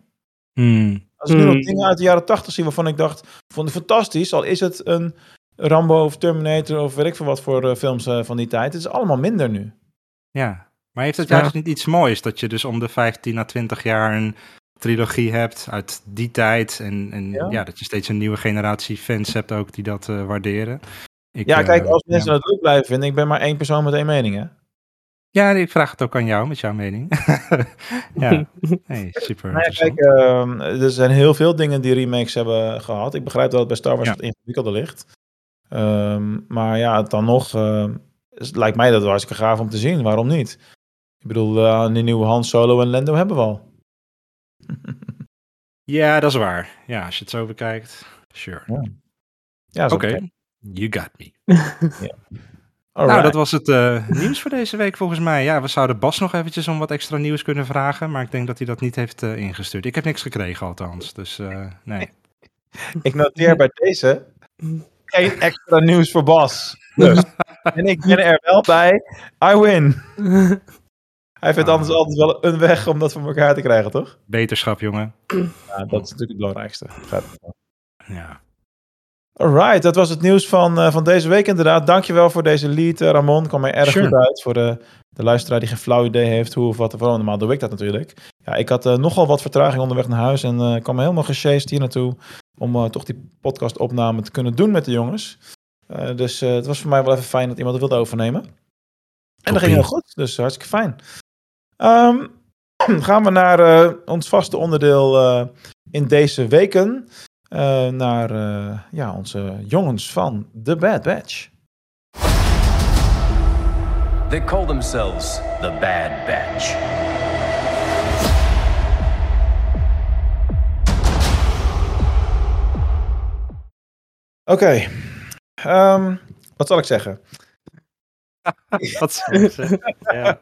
Hmm. Als ik nu nog Hmm. dingen uit de jaren 80 zie waarvan ik dacht, vond ik fantastisch, al is het een Rambo of Terminator of weet ik veel wat voor eh, films eh, van die tijd. Het is allemaal minder nu. Ja, maar heeft het Ja. juist niet iets moois dat je dus om de 15 à 20 jaar een trilogie hebt uit die tijd en, en Ja. ja. dat je steeds een nieuwe generatie fans hebt ook die dat eh, waarderen. Ik, Ja, eh, kijk, als mensen ja. dat leuk blijven vinden, ik ben maar één persoon met één mening, hè. Ja, ik vraag het ook aan jou met jouw mening. ja, nee, super Nou ja, kijk, ehm, er zijn heel veel dingen die remakes hebben gehad. Ik begrijp dat het bij Star Wars wat ingewikkelder ligt. Ehm, maar ja, dan nog is- lijkt mij dat hartstikke gaaf om te zien. Waarom niet? Ik bedoel, eh die nieuwe Han Solo en Lando hebben we al. Ja, dat is waar. Ja, als je het zo bekijkt, sure. Ja. Ja, is Oké, oké. you got me. Nou, dat was het eh, nieuws voor deze week volgens mij. Ja, we zouden Bas nog eventjes om wat extra nieuws kunnen vragen, maar ik denk dat hij dat niet heeft eh, ingestuurd. Ik heb niks gekregen althans, dus eh, nee. Ik noteer bij deze geen extra nieuws voor Bas. Dus. en ik ben er wel bij. I win. Hij vindt Ah. anders altijd wel een weg om dat voor elkaar te krijgen, toch? Beterschap, jongen. Ja, dat is natuurlijk het belangrijkste. Ja. Alright, dat was het nieuws van, eh, van deze week inderdaad. Dankjewel voor deze lead, eh, Ramon. Kwam mij erg Sure. goed uit voor de, de luisteraar die geen flauw idee heeft hoe of wat. Vooral normaal doe ik dat natuurlijk. Ja, ik had eh, nogal wat vertraging onderweg naar huis en kwam helemaal gesjeest hier naartoe om toch die podcastopname te kunnen doen met de jongens. Dus het was voor mij wel even fijn dat iemand het wilde overnemen. En dat ging heel goed, dus hartstikke fijn. Ehm, gaan we naar eh, ons vaste onderdeel eh, in deze weken. Eh, naar eh, ja, onze jongens van The Bad Batch. They call themselves the Bad Batch. Oké, ehm, wat zal ik zeggen? Wat zou ik zeggen? ja.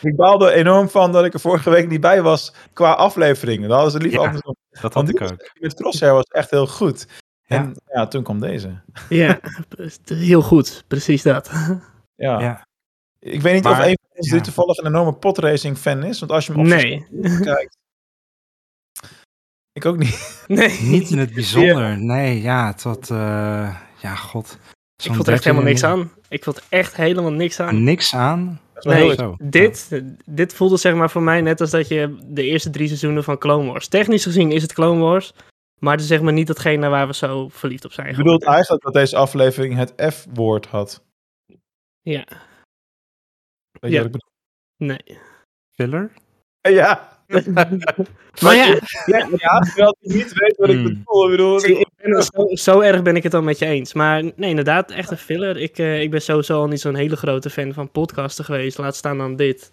Ik baalde er enorm van dat ik er vorige week niet bij was qua afleveringen. Dat hadden ze liever Ja. andersom. Dat had Want ik die ook. met Crosshair was echt heel goed. Ja. En ja, toen kwam deze. ja, heel goed. Precies dat. Ja. Ja. Ik weet niet Maar- of een van ons ja. toevallig een enorme podracing fan is. Want als je hem op Nee. kijkt... Ik ook niet. Nee. Niet in het bijzonder. Nee, ja, tot... eh, ja, god. Ik vond er echt helemaal niks aan. Ik vond echt helemaal niks aan. Niks aan? Dat is wel Nee, zo. dit, dit voelde zeg maar voor mij net als dat je de eerste drie seizoenen van Clone Wars. Technisch gezien is het Clone Wars, maar het is zeg maar niet datgene waar we zo verliefd op zijn Je bedoelt eigenlijk dat deze aflevering het F-woord had. Ja, Weet je Ja. wat ik bedoel? nee. Filler? Ja. maar ja, ja, Ja, terwijl ik niet weet wat ik Hmm. bedoel. Ik bedoel, ik ben zo, zo erg ben ik het dan met je eens. Maar nee, inderdaad, echt een filler. Ik, eh, ik ben sowieso al niet zo'n hele grote fan van podcasten geweest. Laat staan dan dit.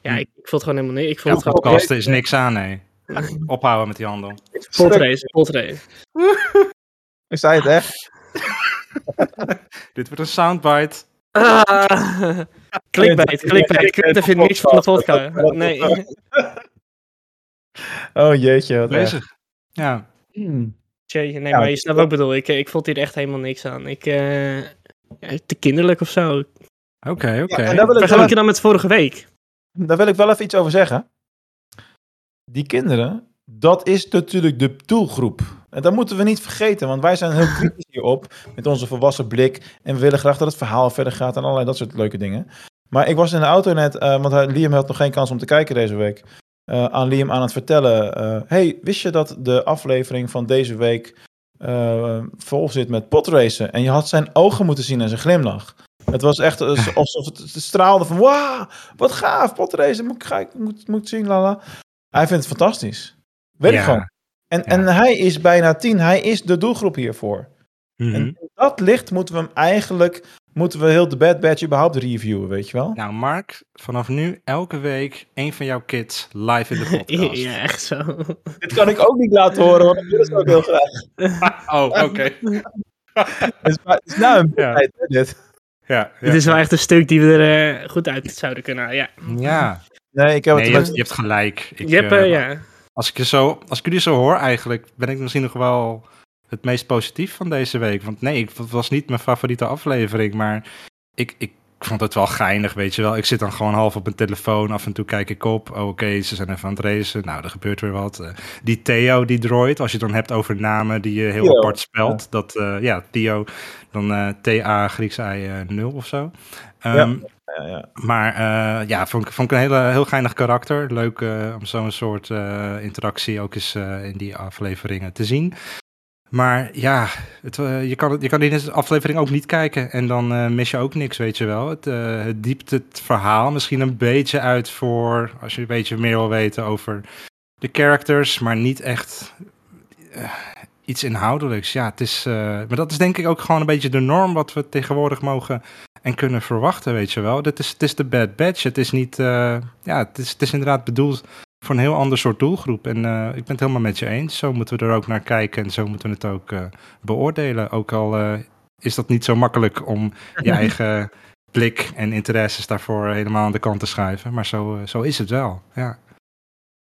Ja, ik, ik vond het gewoon helemaal niet. Ik Ja, het podcasten is niks aan, nee. Ophouden met die handel. potrace, potrace. ik zei het echt. Dit wordt een soundbite. Ah, clickbait, clickbait. Quinten vindt niks van de podcast. Nee. Oh jeetje, wat erg. Bezig. Ja. Jeetje, nee, Ja, maar je snapt wat ik bedoel. Ik, ik vond hier echt helemaal niks aan. Ik, eh, ja, te kinderlijk of zo. Oké, oké. en daar wil, ik wel, Vergelijk je dan met vorige week? daar wil ik wel even iets over zeggen. Die kinderen, dat is natuurlijk de doelgroep. En dat moeten we niet vergeten, want wij zijn heel kritisch hierop. Met onze volwassen blik. En we willen graag dat het verhaal verder gaat en allerlei dat soort leuke dingen. Maar ik was in de auto net, eh, want Liam had nog geen kans om te kijken deze week. Eh, aan Liam aan het vertellen. eh, hey, wist je dat de aflevering van deze week eh, vol zit met potracen? En je had zijn ogen moeten zien en zijn glimlach. Het was echt als- alsof het, straalde van, wauw, wat gaaf, potracen, moet ik, ga, moet, moet zien, lala. Hij vindt het fantastisch. Weet ik gewoon. En, Ja. en hij is bijna tien, hij is de doelgroep hiervoor. Mhm. En in dat licht moeten we hem eigenlijk, moeten we heel de Bad Batch überhaupt reviewen, weet je wel? Nou, Mark, vanaf nu elke week één van jouw kids live in de podcast. ja, echt zo. Dit kan ik ook niet laten horen, want ik wil het ook heel graag. Oh, oké. Het is, is nou een Ja. tijd, hè, dit. Ja, ja. Dit is wel echt een stuk die we er eh, goed uit zouden kunnen halen. Ja, Ja, Nee, ik heb nee, het je, hebt, je hebt gelijk. Ik, je hebt, eh, ja. als, ik je zo, als ik jullie zo hoor eigenlijk, ben ik misschien nog wel het meest positief van deze week. Want nee, ik, het was niet mijn favoriete aflevering, maar ik, ik vond het wel geinig, weet je wel. Ik zit dan gewoon half op mijn telefoon, af en toe kijk ik op. Oh, Oké, ze zijn even aan het racen. Nou, er gebeurt weer wat. Eh, die Theo, die droid, als je het dan hebt over namen die je heel Theo, apart spelt. Dat, eh, ja, Theo, dan eh T-A, Grieks I, eh, 0 of zo. Ehm, ja, ja. maar ja, vond ik, vond ik een hele, heel geinig karakter. Leuk om zo'n soort interactie ook eens in die afleveringen te zien. Maar ja, het, eh, je, kan het, je kan die aflevering ook niet kijken en dan eh, mis je ook niks, weet je wel. Het, eh, het diept het verhaal misschien een beetje uit voor, als je een beetje meer wil weten over de characters, maar niet echt iets inhoudelijks. Ja, het is, maar dat is denk ik ook gewoon een beetje de norm wat we tegenwoordig mogen en kunnen verwachten, weet je wel. Dit is, het is de Bad Batch. Het is niet, ja, het is, het is inderdaad bedoeld voor een heel ander soort doelgroep. En eh, ik ben het helemaal met je eens. Zo moeten we er ook naar kijken en zo moeten we het ook eh, beoordelen. Ook al eh, is dat niet zo makkelijk om je eigen blik en interesses daarvoor helemaal aan de kant te schuiven. Maar zo, zo is het wel, ja.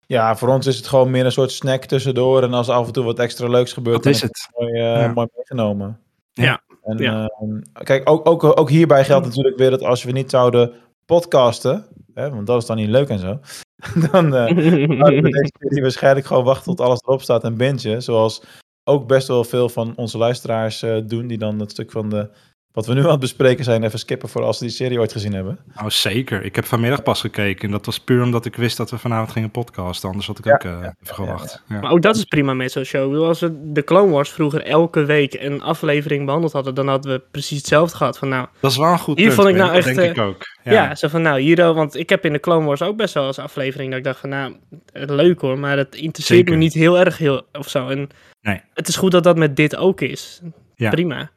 ja, voor ons is het gewoon meer een soort snack tussendoor. En als er af en toe wat extra leuks gebeurt, Dat dan is het. mooi, eh, Ja. mooi meegenomen. Ja. En, Ja. ehm, kijk, ook, ook, ook hierbij geldt natuurlijk weer dat als we niet zouden podcasten, want dat is dan niet leuk en zo, dan we deze waarschijnlijk gewoon wachten tot alles erop staat en bingen. Zoals ook best wel veel van onze luisteraars eh, doen, die dan het stuk van de, wat we nu aan het bespreken zijn, even skippen voor als ze die serie ooit gezien hebben. Oh, zeker. Ik heb vanmiddag pas gekeken. En dat was puur omdat ik wist dat we vanavond gingen podcasten. Anders had ik Ja, ook eh, even gewacht. Ja. Maar ook dat is prima met zo'n show. Ik bedoel, als we de Clone Wars vroeger elke week een aflevering behandeld hadden, dan hadden we precies hetzelfde gehad. Van nou, Dat is wel een goed Hier punt, vond ik nou Dat echt, denk eh, ik ook. ja. zo van nou, hier, want ik heb in de Clone Wars ook best wel eens aflevering dat ik dacht van nou, leuk hoor, maar het interesseert Zeker. me niet heel erg heel, of zo. En Nee. het is goed dat dat met dit ook is. Ja. Prima.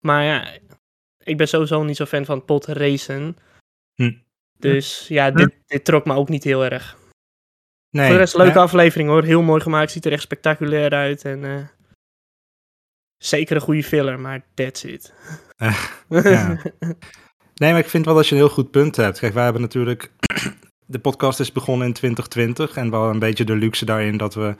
Maar ja, ik ben sowieso niet zo fan van pot racen. Hm. Dus ja, dit, dit trok me ook niet heel erg. Nee, Voor de rest, leuke aflevering hoor. Heel mooi gemaakt. Ziet er echt spectaculair uit. En eh, zeker een goede filler, maar that's it. Ja. Nee, maar ik vind wel dat je een heel goed punt hebt. Kijk, wij hebben natuurlijk... De podcast is begonnen in 2020 en wel een beetje de luxe daarin dat we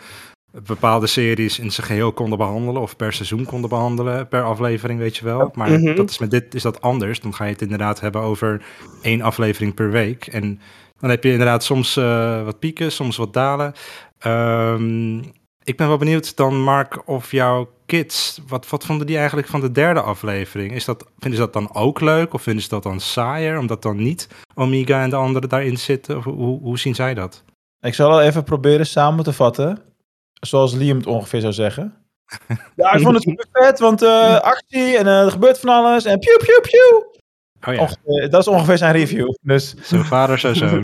bepaalde series in zijn geheel konden behandelen of per seizoen konden behandelen, per aflevering, weet je wel. Maar Mhm. dat is met dit is dat anders. Dan ga je het inderdaad hebben over één aflevering per week. En dan heb je inderdaad soms eh, wat pieken, soms wat dalen. Ehm, ik ben wel benieuwd dan, Mark, of jouw kids, wat, wat vonden die eigenlijk van de derde aflevering? Is dat, vinden ze dat dan ook leuk of vinden ze dat dan saaier, omdat dan niet Omega en de anderen daarin zitten? Of hoe, hoe zien zij dat? Ik zal wel even proberen samen te vatten, zoals Liam het ongeveer zou zeggen. Ja, ik vond het super vet, want eh, actie en eh, er gebeurt van alles en piu piu piu. Oh ja, Ongeveer- dat is ongeveer zijn review. Dus zo vader, zo zoon.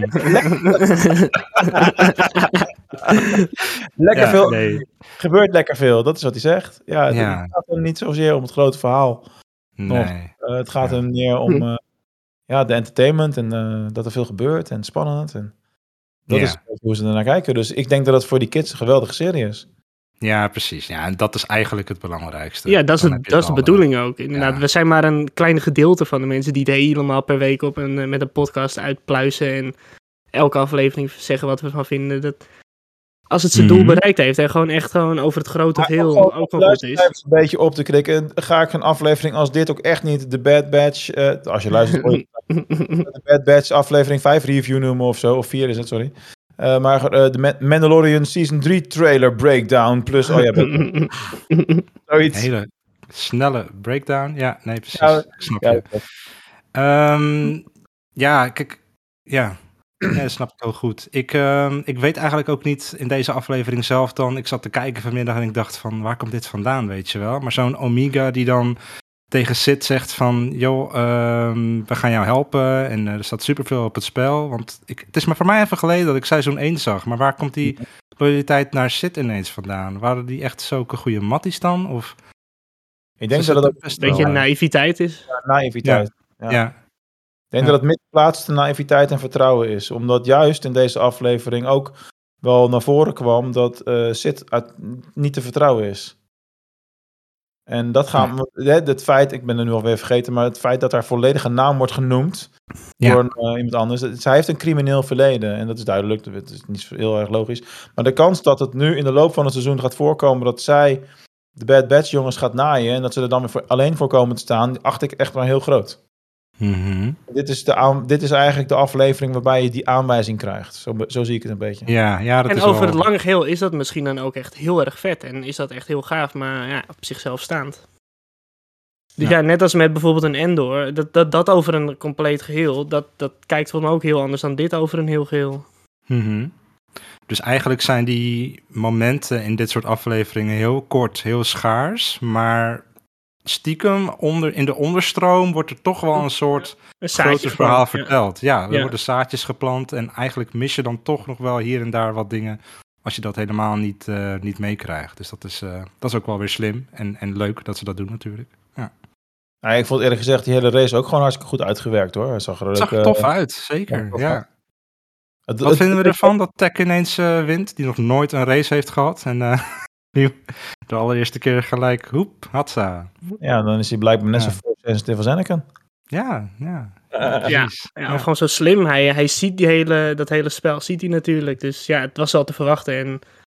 lekker Ja, veel. nee. Gebeurt lekker veel, dat is wat hij zegt. Ja, het, Ja. gaat hem niet zozeer om het grote verhaal. Nee. Eh, het gaat Ja. hem meer om eh, ja, de entertainment en eh, dat er veel gebeurt en spannend. En dat Ja. is hoe ze er naar kijken. Dus ik denk dat het voor die kids een geweldige serie is. Ja, precies. Ja, en dat is eigenlijk het belangrijkste. Ja, dat is, het, dat is de bedoeling ook. Inderdaad, Ja. we zijn maar een klein gedeelte van de mensen die het helemaal per week op een, eh, met een podcast uitpluizen en elke aflevering zeggen wat we van vinden. Dat, als het zijn doel Mhm. bereikt heeft en gewoon echt gewoon over het grote geheel ook wel goed is. een beetje op te krikken. Ga ik een aflevering als dit ook echt niet de Bad Batch. eh, als je luistert, de Bad Batch aflevering 5 review noemen of zo. Of 4 is het, sorry. Eh, maar eh, de Ma- Mandalorian Season 3 trailer breakdown. Plus, oh ja, zoiets. Een hele snelle breakdown. Ja, nee, precies. Ja, snap Ja, je. Ehm, ja, kijk. Ja. Ja, dat snap ik heel goed. Ik, ehm, ik weet eigenlijk ook niet in deze aflevering zelf dan... Ik zat te kijken vanmiddag en ik dacht van... Waar komt dit vandaan, weet je wel? Maar zo'n Omega die dan tegen Sid zegt van... joh, ehm, we gaan jou helpen en eh, er staat superveel op het spel. Want ik, het is maar voor mij even geleden dat ik seizoen 1 zag. Maar waar komt die loyaliteit naar Sid ineens vandaan? Waren die echt zulke goede matties dan? Of Ik denk dat ook best Beetje eh, naïviteit is. naïviteit. Ja. Ja, Ik denk Ja. dat het misplaatste naïviteit en vertrouwen is. Omdat juist in deze aflevering ook wel naar voren kwam dat eh Sid uit, niet te vertrouwen is. En dat gaan we, het feit, ik ben er nu alweer vergeten, maar het feit dat haar volledige naam wordt genoemd Ja. door eh, iemand anders. Zij heeft een crimineel verleden en dat is duidelijk, dat is niet heel erg logisch. Maar de kans dat het nu in de loop van het seizoen gaat voorkomen dat zij de Bad Batch jongens gaat naaien en dat ze er dan weer voor, alleen voor komen te staan, acht ik echt wel heel groot. Mhm. Dit is, de aan, dit is eigenlijk de aflevering waarbij je die aanwijzing krijgt. Zo, zo zie ik het een beetje. ja, ja, dat En is over wel... het lange geheel is dat misschien dan ook echt heel erg vet. En is dat echt heel gaaf, maar ja, op zichzelf staand. Dus Ja. ja, net als met bijvoorbeeld een Endor, dat, dat, dat over een compleet geheel, dat, dat kijkt voor me ook heel anders dan dit over een heel geheel. Mhm. Dus eigenlijk zijn die momenten in dit soort afleveringen heel kort, heel schaars, maar stiekem onder, in de onderstroom wordt er toch wel een soort Een groter verhaal ja. verteld. Ja, er Ja. worden zaadjes geplant en eigenlijk mis je dan toch nog wel hier en daar wat dingen als je dat helemaal niet, eh, niet meekrijgt. Dus dat is, eh, dat is ook wel weer slim en, en leuk dat ze dat doen natuurlijk. Nou, ik vond eerlijk gezegd die hele race ook gewoon hartstikke goed uitgewerkt hoor. Het zag er, zag er eh, tof uit, ja, zeker. tof Ja. uit. het- Wat het- vinden we ervan dat Tech ineens eh, wint, die nog nooit een race heeft gehad en de allereerste keer gelijk, hoep, hatsa. Ja, dan is hij blijkbaar net Ja. zo force sensitive als Anakin. Ja, ja. Ja, precies. ja, gewoon zo slim. Hij, hij ziet die hele, dat hele spel, ziet hij natuurlijk. Dus ja, het was al te verwachten. En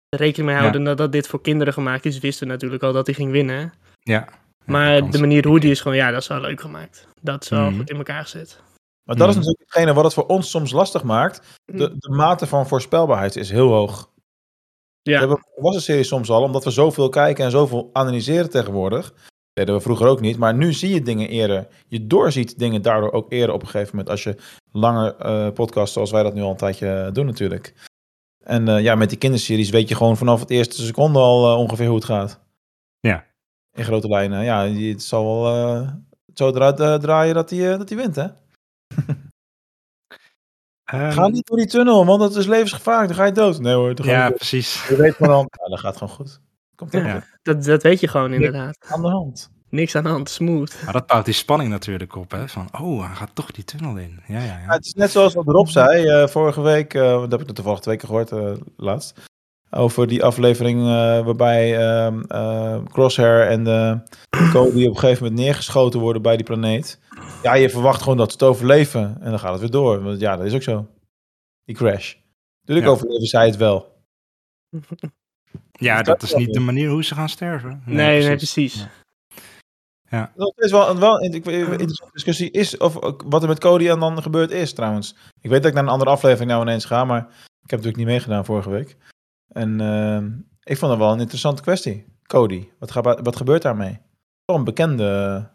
rekening mee houden dat, dat dit voor kinderen gemaakt is, wisten we natuurlijk al dat hij ging winnen. Ja. Maar de manier hoe die is gewoon, ja, dat is wel leuk gemaakt. Dat is wel Mhm. goed in elkaar gezet. Maar dat is Mhm. natuurlijk hetgene wat het voor ons soms lastig maakt. De, de mate van voorspelbaarheid is heel hoog. Ja. We hebben was een serie soms al, omdat we zoveel kijken en zoveel analyseren tegenwoordig. Dat deden we vroeger ook niet, maar nu zie je dingen eerder. Je doorziet dingen daardoor ook eerder op een gegeven moment. Als je langer eh podcasts zoals wij dat nu al een tijdje doen natuurlijk. En eh, ja, met die kinderseries weet je gewoon vanaf het eerste seconde al eh, ongeveer hoe het gaat. Ja. In grote lijnen. Ja, het zal wel eh, zo eruit eh, draaien dat hij dat die wint, hè? Ehm, Ga niet door die tunnel, want dat is levensgevaarlijk. Dan ga je dood. Nee hoor, dan ga je Ja, dood. precies. Je weet ja, dat gaat gewoon goed. Komt helemaal Ja. goed. Dat, dat weet je gewoon inderdaad. aan de hand. Niks aan de hand, smooth. Maar dat bouwt die spanning natuurlijk op, hè? Van, oh, hij gaat toch die tunnel in. Ja, ja, Ja, ja. het is net zoals wat Rob zei eh, vorige week, eh, dat heb ik er toevallig twee keer gehoord eh, laatst. Over die aflevering eh, waarbij ehm, eh, Crosshair en de Cody op een gegeven moment neergeschoten worden bij die planeet. Ja, je verwacht gewoon dat ze het overleven. En dan gaat het weer door. Want ja, dat is ook zo. Die crash. Natuurlijk Ja. overleven zij het wel. Ja, dat is niet de manier hoe ze gaan sterven. Nee, nee, precies. Ja. Dat is wel, wel een interessante discussie is of wat er met Cody en dan gebeurd is trouwens. Ik weet dat ik naar een andere aflevering nou ineens ga, maar ik heb natuurlijk niet meegedaan vorige week. En ehm, ik vond dat wel een interessante kwestie. Cody, wat, gaat, wat gebeurt daarmee? Wel een bekende,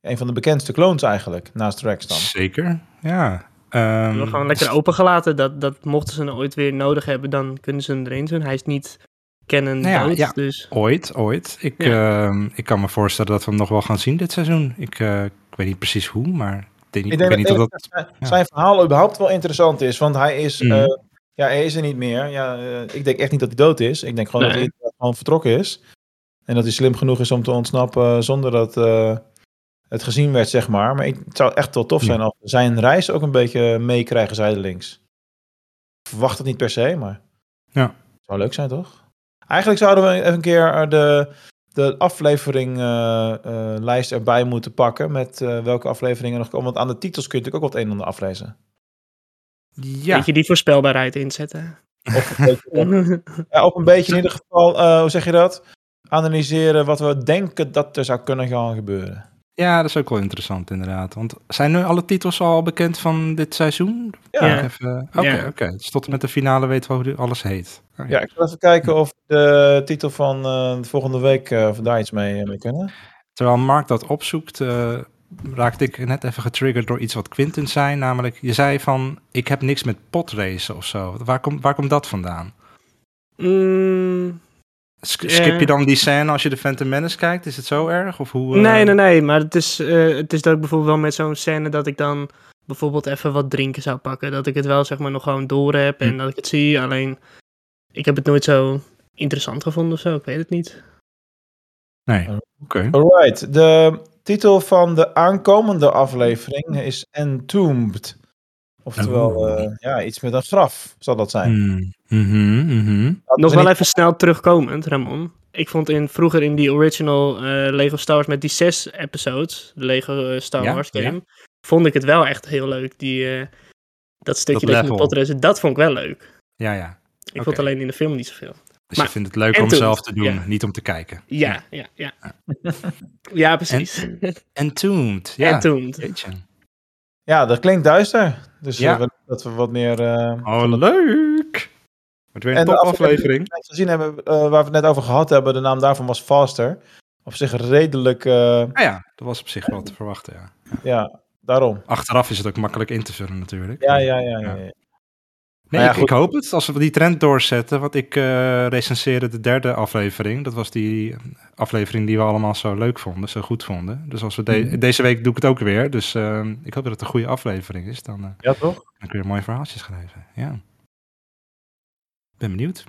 een van de bekendste clones eigenlijk, naast Rex dan. Zeker, ja. We Ehm, hebben gewoon lekker opengelaten. Dat, dat mochten ze hem ooit weer nodig hebben, dan kunnen ze hem erin doen. Hij is niet kennen Nou ja, dood, ja. dus... Ooit, ooit. Ik, ehm, ik kan me voorstellen dat we hem nog wel gaan zien dit seizoen. Ik, eh, ik weet niet precies hoe, maar ik, denk Ik ik denk weet dat, niet of dat... zijn, ja. zijn verhaal überhaupt wel interessant is, want hij is Mhm. eh, Ja, hij is er niet meer. Ja, eh, ik denk echt niet dat hij dood is. Ik denk gewoon dat hij gewoon vertrokken is. En dat hij slim genoeg is om te ontsnappen eh, zonder dat eh, het gezien werd, zeg maar. Maar ik, het zou echt wel tof Ja. zijn als we zijn reis ook een beetje meekrijgen zijdelings. Ik verwacht het niet per se, maar Ja. zou leuk zijn, toch? Eigenlijk zouden we even een keer de, de aflevering eh, eh, lijst erbij moeten pakken met welke afleveringen er nog komen. Want aan de titels kun je natuurlijk ook wat een en ander aflezen. Ja, Weet je die voorspelbaarheid inzetten? Of een beetje, ja, of een beetje in ieder geval, eh, hoe zeg je dat? Analyseren wat we denken dat er zou kunnen gaan gebeuren. ja, dat is ook wel interessant inderdaad. Want zijn nu alle titels al bekend van dit seizoen? Ja, Ja. ja. Even- Oké, Ja. oké. Dus tot en met de finale weten we hoe alles heet. Oh, ik zal even kijken of de titel van eh, de volgende week, eh, of daar iets mee, mee kunnen. Terwijl Mark dat opzoekt, eh, raakte ik net even getriggerd door iets wat Quinten zei. Namelijk, je zei van, ik heb niks met potracen of zo. Waar, komt waar komt dat vandaan? Mm, Sk- Eh. Skip je dan die scène als je de Phantom Menace kijkt? Is het zo erg? Of hoe, eh, Nee, nee, nee. Maar het is, eh, het is dat ik bijvoorbeeld wel met zo'n scène dat ik dan bijvoorbeeld even wat drinken zou pakken. Dat ik het wel zeg maar nog gewoon door heb en Hm. dat ik het zie. Alleen, ik heb het nooit zo interessant gevonden of zo. Ik weet het niet. Nee, oké. Alright, de titel van de aankomende aflevering is Entombed. Oftewel, Oh. eh, ja, iets met een graf zal dat zijn. Hmm, mhm, mhm. Nog we wel niet- even snel terugkomend, Ramon. Ik vond in, vroeger in die original eh, Lego Star Wars met die zes episodes, de Lego eh, Star Ja, Wars ja. game, vond ik het wel echt heel leuk. Die, eh, dat stukje Dat dat, je met potracen, dat vond ik wel leuk. Ja, ja. Ik Oké. vond alleen in de film niet zoveel. Dus Maar- je vindt het leuk om toen- zelf te doen, ja. niet om te kijken. Ja, ja, ja. Ja, precies. Entombed. Ja, En toen. jeetje. Ja, dat klinkt duister. Dus Ja. eh, we- dat we wat meer... eh, Oh, leuk! Wordt weer een En de topaflevering. die we gezien hebben, eh, waar we het net over gehad hebben, de naam daarvan was Faster. Op zich redelijk, eh, Ah ja, dat was op zich wel te verwachten, ja. ja, daarom. Achteraf is het ook makkelijk in te vullen natuurlijk. Ja, ja, ja. ja, ja. Nee, Maar ja, ik, hoop het. Als we die trend doorzetten. Want ik eh recenseerde de derde aflevering. Dat was die aflevering die we allemaal zo leuk vonden. Zo goed vonden. Dus als we de- Mhm. deze week doe ik het ook weer. Dus eh, ik hoop dat het een goede aflevering is. Dan eh, Ja, toch? kan ik weer een mooi verhaaltje schrijven. Ja. Ben benieuwd.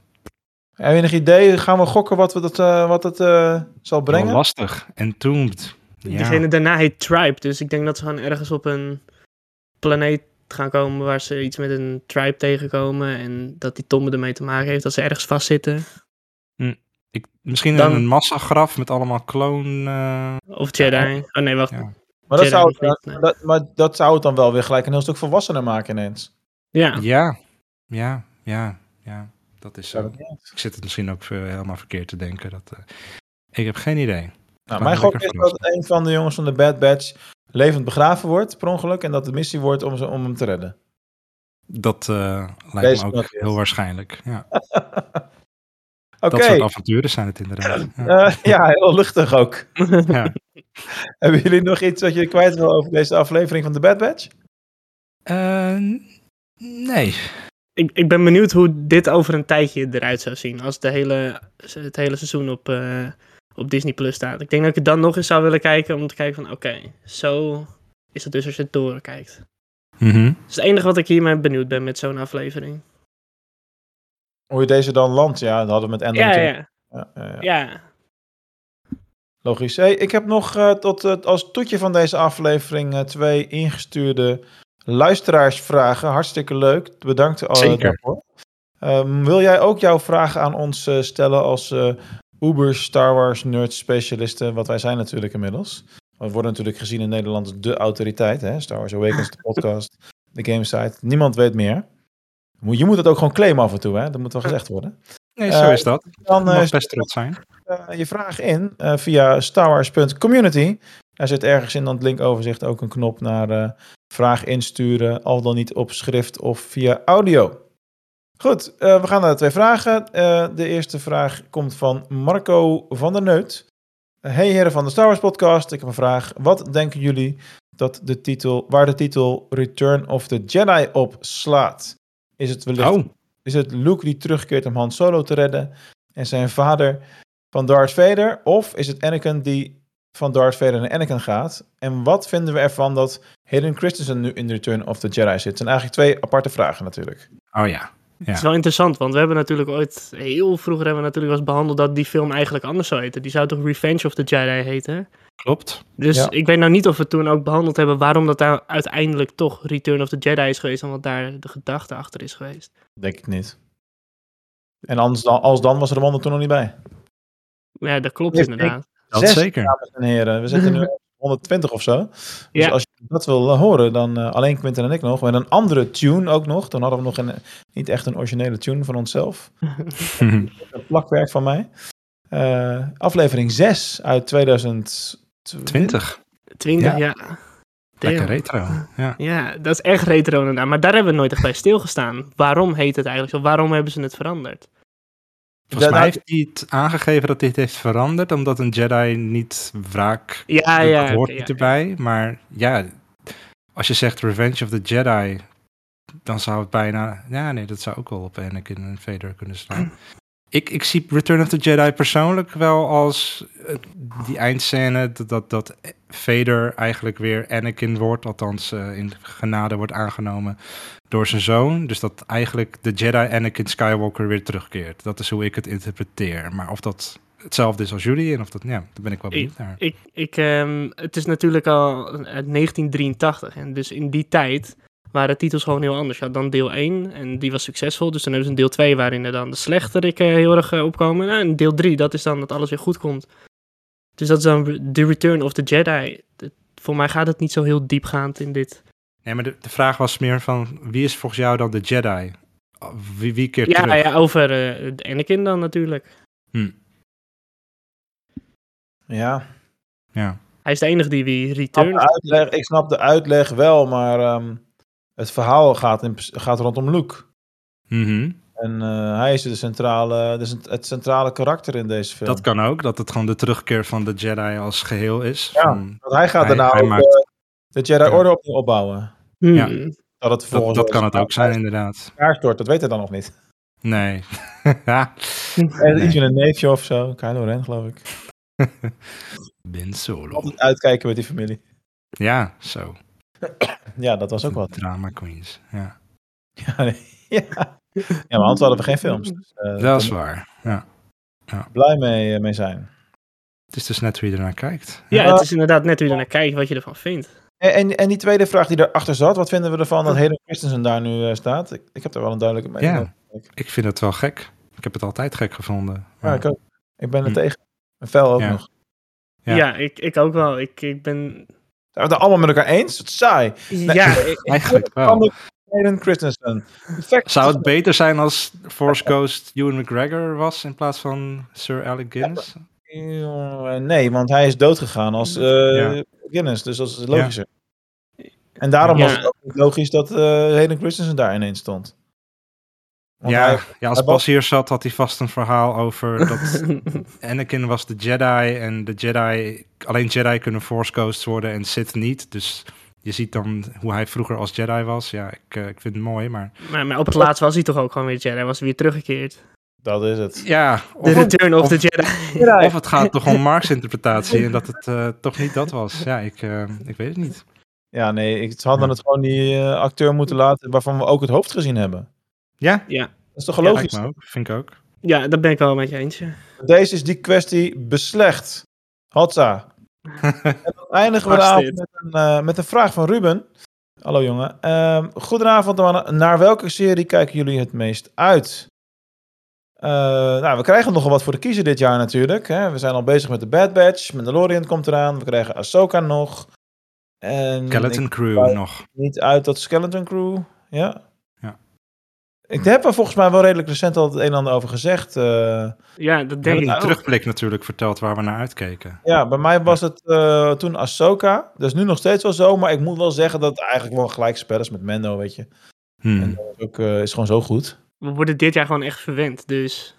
Heb je enig idee? Gaan we gokken wat, we dat, eh, wat het eh, zal Wel brengen? lastig. Entombed. Ja. Degene daarna heet Tribe, dus ik denk dat ze gewoon ergens op een planeet gaan komen waar ze iets met een tribe tegenkomen en dat die Tomme ermee te maken heeft, dat ze ergens vastzitten. Ik, misschien Dan- een massagraf met allemaal kloon... eh, Of Jedi. Oh nee, wacht. Ja. Maar dat, zou, nee. dat, maar dat zou het dan wel weer gelijk een heel stuk volwassener maken ineens. Ja. ja. Ja, ja, ja. Dat is zo. Ik zit het misschien ook helemaal verkeerd te denken. Dat, eh, ik heb geen idee. Nou, mijn gok is dat een van de jongens van de Bad Batch levend begraven wordt, per ongeluk, en dat de missie wordt om, ze, om hem te redden. Dat eh, lijkt Deze me ook heel waarschijnlijk. Ja, Oké, Dat soort avonturen zijn het inderdaad. Ja. Eh, ja, heel luchtig ook. Ja. Hebben jullie nog iets wat je kwijt wil over deze aflevering van de Bad Batch? Eh, nee. Ik, ik ben benieuwd hoe dit over een tijdje eruit zou zien. Als de hele, het hele seizoen op, eh, op Disney Plus staat. Ik denk dat ik het dan nog eens zou willen kijken. Om te kijken van oké, zo is het dus als je het doorkijkt. Mhm. Dat is het enige wat ik hiermee benieuwd ben met zo'n aflevering. Hoe je deze dan landt, ja, dat hadden we met Ender Ja, natuurlijk. ja, Ja, ja, ja. ja. Logisch. Hey, ik heb nog eh, tot, als toetje van deze aflevering eh, twee ingestuurde luisteraarsvragen. Hartstikke leuk. Bedankt eh, Zeker. daarvoor. Ehm, wil jij ook jouw vragen aan ons eh, stellen als eh, Uber Star Wars nerd specialisten? Wat wij zijn natuurlijk inmiddels. We worden natuurlijk gezien in Nederland als de autoriteit. Hè? Star Wars Awakens, de podcast, de gamesite. Niemand weet meer. Je moet het ook gewoon claimen af en toe. Hè? Dat moet wel gezegd worden. Nee, zo Eh, is dat. Dan eh, Mag best trots zijn. eh, je vraag in eh, via starwars.community. Daar zit ergens in dat linkoverzicht ook een knop naar vraag insturen, al dan niet op schrift of via audio. Goed, eh, we gaan naar de twee vragen. Eh, de eerste vraag komt van Marco van der Neut. Hey heren van de Star Wars podcast, ik heb een vraag. Wat denken jullie dat de titel, waar de titel Return of the Jedi op slaat? Is het wellicht Oh, is het Luke die terugkeert om Han Solo te redden en zijn vader van Darth Vader? Of is het Anakin die van Darth Vader naar Anakin gaat? En wat vinden we ervan dat Hayden Christensen nu in Return of the Jedi zit? Het zijn eigenlijk twee aparte vragen natuurlijk. oh ja. Het is wel interessant, want we hebben natuurlijk ooit, heel vroeger hebben we natuurlijk wel eens behandeld dat die film eigenlijk anders zou heten. Die zou toch Revenge of the Jedi heten? Klopt. Dus Ja. ik weet nou niet of we toen ook behandeld hebben waarom dat daar uiteindelijk toch Return of the Jedi is geweest en wat daar de gedachte achter is geweest. Denk ik niet. En anders dan, als dan was er de wonder toen nog niet bij. Ja, dat klopt inderdaad. Dat Zes, zeker. dames en heren. We zitten nu op 120 of zo. Dus Ja. als je dat wil eh, horen, dan eh, alleen Quinten en ik nog. Met een andere tune ook nog. Dan hadden we nog een, niet echt een originele tune van onszelf. Een plakwerk van mij. Eh, aflevering 6 uit 2020. 20. 20, Ja. ja. Lekker retro. Ja. Ja, dat is echt retro inderdaad. Maar daar hebben we nooit echt bij stilgestaan. Waarom heet het eigenlijk zo? Waarom hebben ze het veranderd? Volgens mij heeft hij het aangegeven dat dit heeft veranderd, omdat een Jedi niet wraak Ja, ja. hoort oké, niet ja, erbij. Maar ja, als je zegt Revenge of the Jedi, dan zou het bijna... Ja, nee, dat zou ook wel op Anakin en Vader kunnen slaan. Ik, ik zie Return of the Jedi persoonlijk wel als eh, die eindscène dat, dat, dat Vader eigenlijk weer Anakin wordt, althans eh, in genade wordt aangenomen door zijn zoon. Dus dat eigenlijk de Jedi Anakin Skywalker weer terugkeert. Dat is hoe ik het interpreteer. Maar of dat hetzelfde is als jullie en of dat, ja, daar ben ik wel benieuwd naar. Ik, ik, ehm, het is natuurlijk al uit 1983. En dus in die tijd waren titels gewoon heel anders. Je had dan deel 1 en die was succesvol. Dus dan hebben ze een deel 2 waarin er dan de slechterikken heel erg eh, opkomen. Nou, en deel 3, dat is dan dat alles weer goed komt. Dus dat is dan The Return of the Jedi. Voor mij gaat het niet zo heel diepgaand in dit. Nee, maar de, de vraag was meer van, wie is volgens jou dan de Jedi? Wie, wie keert Ja, terug? ja over eh, de Anakin dan natuurlijk. Hm, Ja. ja. Hij is de enige die wie return. ik snap de uitleg wel, maar ehm, het verhaal gaat, in, gaat rondom Luke. Mhm. En eh, hij is de centrale, de, het centrale karakter in deze film. Dat kan ook, dat het gewoon de terugkeer van de Jedi als geheel is. Ja. Van- Want hij gaat Hij- daarna hij ook, maakt- de Jedi Ja. Orde opnieuw opbouwen. Hmm. Ja. Dat, het dat, dat kan het ook zijn, inderdaad. elkaar stort, dat weet hij dan nog niet. Nee. ja. Er is Nee. een neefje of zo, Kylo Ren geloof ik. Ben Solo. Altijd uitkijken met die familie. Ja, zo. Ja, dat was ook wat. Drama queens. Ja. Ja, nee. ja. ja maar anders hadden we geen films. Dus, eh, Dat is daar waar. Ja. je blij mee, eh, mee zijn. Het is dus net hoe je ernaar kijkt. Ja, het is inderdaad net hoe je er naar kijkt, wat je ervan vindt. En, en, en die tweede vraag die erachter zat, wat vinden we ervan dat Hayden Christensen daar nu eh, staat? Ik, ik heb daar wel een duidelijke mening Ja. over. Ik vind het wel gek. Ik heb het altijd gek gevonden. Ja, ik ook. Ik ben er Hm. tegen. En fel ook Ja. nog. Ja. Ja, ik, ik ook wel. Ik, ik ben... Zijn we het allemaal met elkaar eens? Het is saai. Ja, ik- Eigenlijk wel. Kan Hayden Christensen. Perfect. Zou het beter zijn als Force Ghost Ewan McGregor was in plaats van Sir Alec Guinness? Eh, Nee, want hij is doodgegaan als eh Ja. Guinness, dus dat is logischer. En daarom Ja. was het ook niet logisch dat eh Hayden Christensen daar ineens stond. Want Ja, hij- ja, als Bas hier zat, had hij vast een verhaal over dat Anakin was de Jedi en de Jedi, alleen Jedi kunnen Force Ghosts worden en Sith niet. Dus je ziet dan hoe hij vroeger als Jedi was. Ja, ik, eh, ik vind het mooi, maar maar, maar op het laatst was hij toch ook gewoon weer Jedi. Was hij weer teruggekeerd. Dat is het. ja, De of, Return of, of- the Jedi. of het gaat toch om Mark's interpretatie en dat het eh, toch niet dat was. Ja, ik, eh, ik weet het niet. Ja, nee, ik, ze hadden Ja. het gewoon die eh, acteur moeten laten waarvan we ook het hoofd gezien hebben. Ja, Ja. Dat is toch Ja, logisch? ook. Vind ik ook. ja, dat ben ik wel met je eens. ja. Deze is die kwestie beslecht. Hotza. en dan eindigen we de avond met een, eh, met een vraag van Ruben. Hallo jongen. Ehm, goedenavond mannen. Naar welke serie kijken jullie het meest uit? Eh, nou, we krijgen nogal wat voor de kiezer dit jaar natuurlijk. Hè. We zijn al bezig met de Bad Batch. Mandalorian komt eraan. We krijgen Ahsoka nog. En Skeleton Crew nog. niet uit tot Skeleton Crew. Ja. Ja. Ik heb er volgens mij wel redelijk recent al het een en ander over gezegd. eh. Ja, dat hebben ik een terugblik natuurlijk verteld waar we naar uitkeken. Ja, bij mij was het eh, toen Ahsoka. Dat is nu nog steeds wel zo, maar ik moet wel zeggen dat het eigenlijk wel gelijk spel is met Mendo, weet je. Hmm. En dat is, ook, eh, is gewoon zo goed. We worden dit jaar gewoon echt verwend, dus...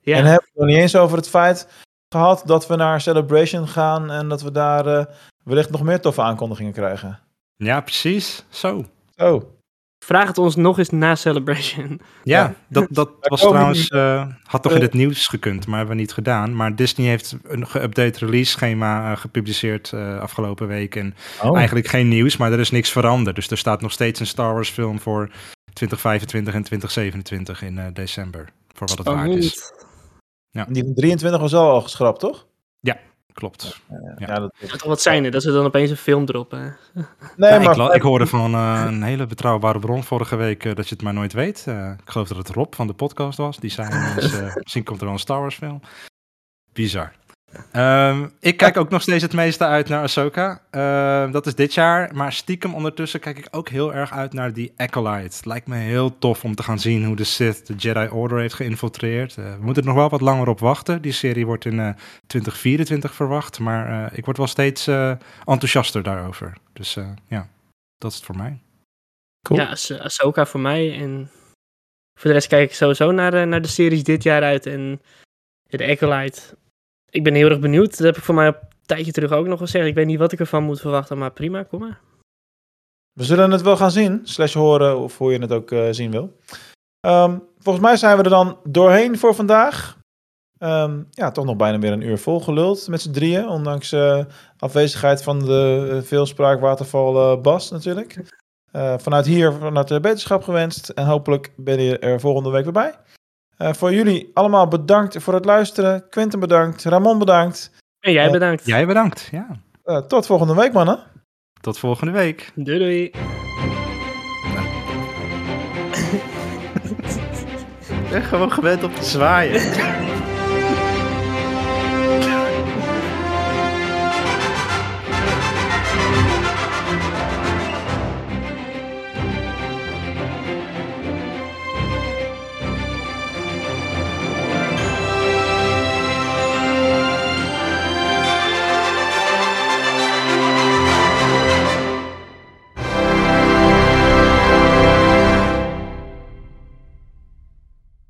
Ja, En hebben we het nog niet eens over het feit gehad dat we naar Celebration gaan en dat we daar eh, wellicht nog meer toffe aankondigingen krijgen. Ja, precies. Zo. Oh, vraag het ons nog eens na Celebration. Ja, Ja. dat, dat was trouwens, eh, had toch in Eh. het nieuws gekund, maar hebben we niet gedaan. Maar Disney heeft een geüpdate release schema gepubliceerd eh, afgelopen week. En oh. eigenlijk geen nieuws, maar er is niks veranderd. Dus er staat nog steeds een Star Wars film voor 2025 en 2027 in eh, december. Voor wat het waard is. Spannend. Die van 23 was al al geschrapt, toch? Klopt. Ja, dat is... Zou toch wat zijn, hè, dat ze dan opeens een film droppen. Nee, Ja, maar ik, ik hoorde van eh, een hele betrouwbare bron vorige week eh, dat je het maar nooit weet. Eh, ik geloof dat het Rob van de podcast was. Die zei eh, misschien komt er wel een Star Wars film. Bizar. Ehm, ik kijk ook nog steeds het meeste uit naar Ahsoka. Ehm, dat is dit jaar. Maar stiekem ondertussen kijk ik ook heel erg uit naar die Acolyte. Het lijkt me heel tof om te gaan zien hoe de Sith de Jedi Order heeft geïnfiltreerd. Eh, we moeten er nog wel wat langer op wachten. Die serie wordt in eh, 2024 verwacht. Maar eh, ik word wel steeds eh, enthousiaster daarover. Dus eh, ja, dat is het voor mij. Cool. Ja, Ahs- Ahsoka voor mij. En voor de rest kijk ik sowieso naar, de- naar de series dit jaar uit. En de Acolyte. Ik ben heel erg benieuwd. Dat heb ik voor mij een tijdje terug ook nog gezegd. Ik weet niet wat ik ervan moet verwachten, maar prima, kom maar. We zullen het wel gaan zien, slash horen, of hoe je het ook eh, zien wil. Ehm, volgens mij zijn we er dan doorheen voor vandaag. Ehm, ja, toch nog bijna weer een uur vol geluld met z'n drieën. Ondanks eh, afwezigheid van de uh, veelspraak waterval eh, Bas natuurlijk. Eh, vanuit hier, vanuit de beterschap gewenst. En hopelijk ben je er volgende week weer bij. Eh, voor jullie allemaal bedankt voor het luisteren. Quinten bedankt. Ramon bedankt. En jij Eh, bedankt. Jij bedankt. Ja. Eh, tot volgende week, mannen. Tot volgende week. Doei doei. Ik ben gewoon gewend op te zwaaien.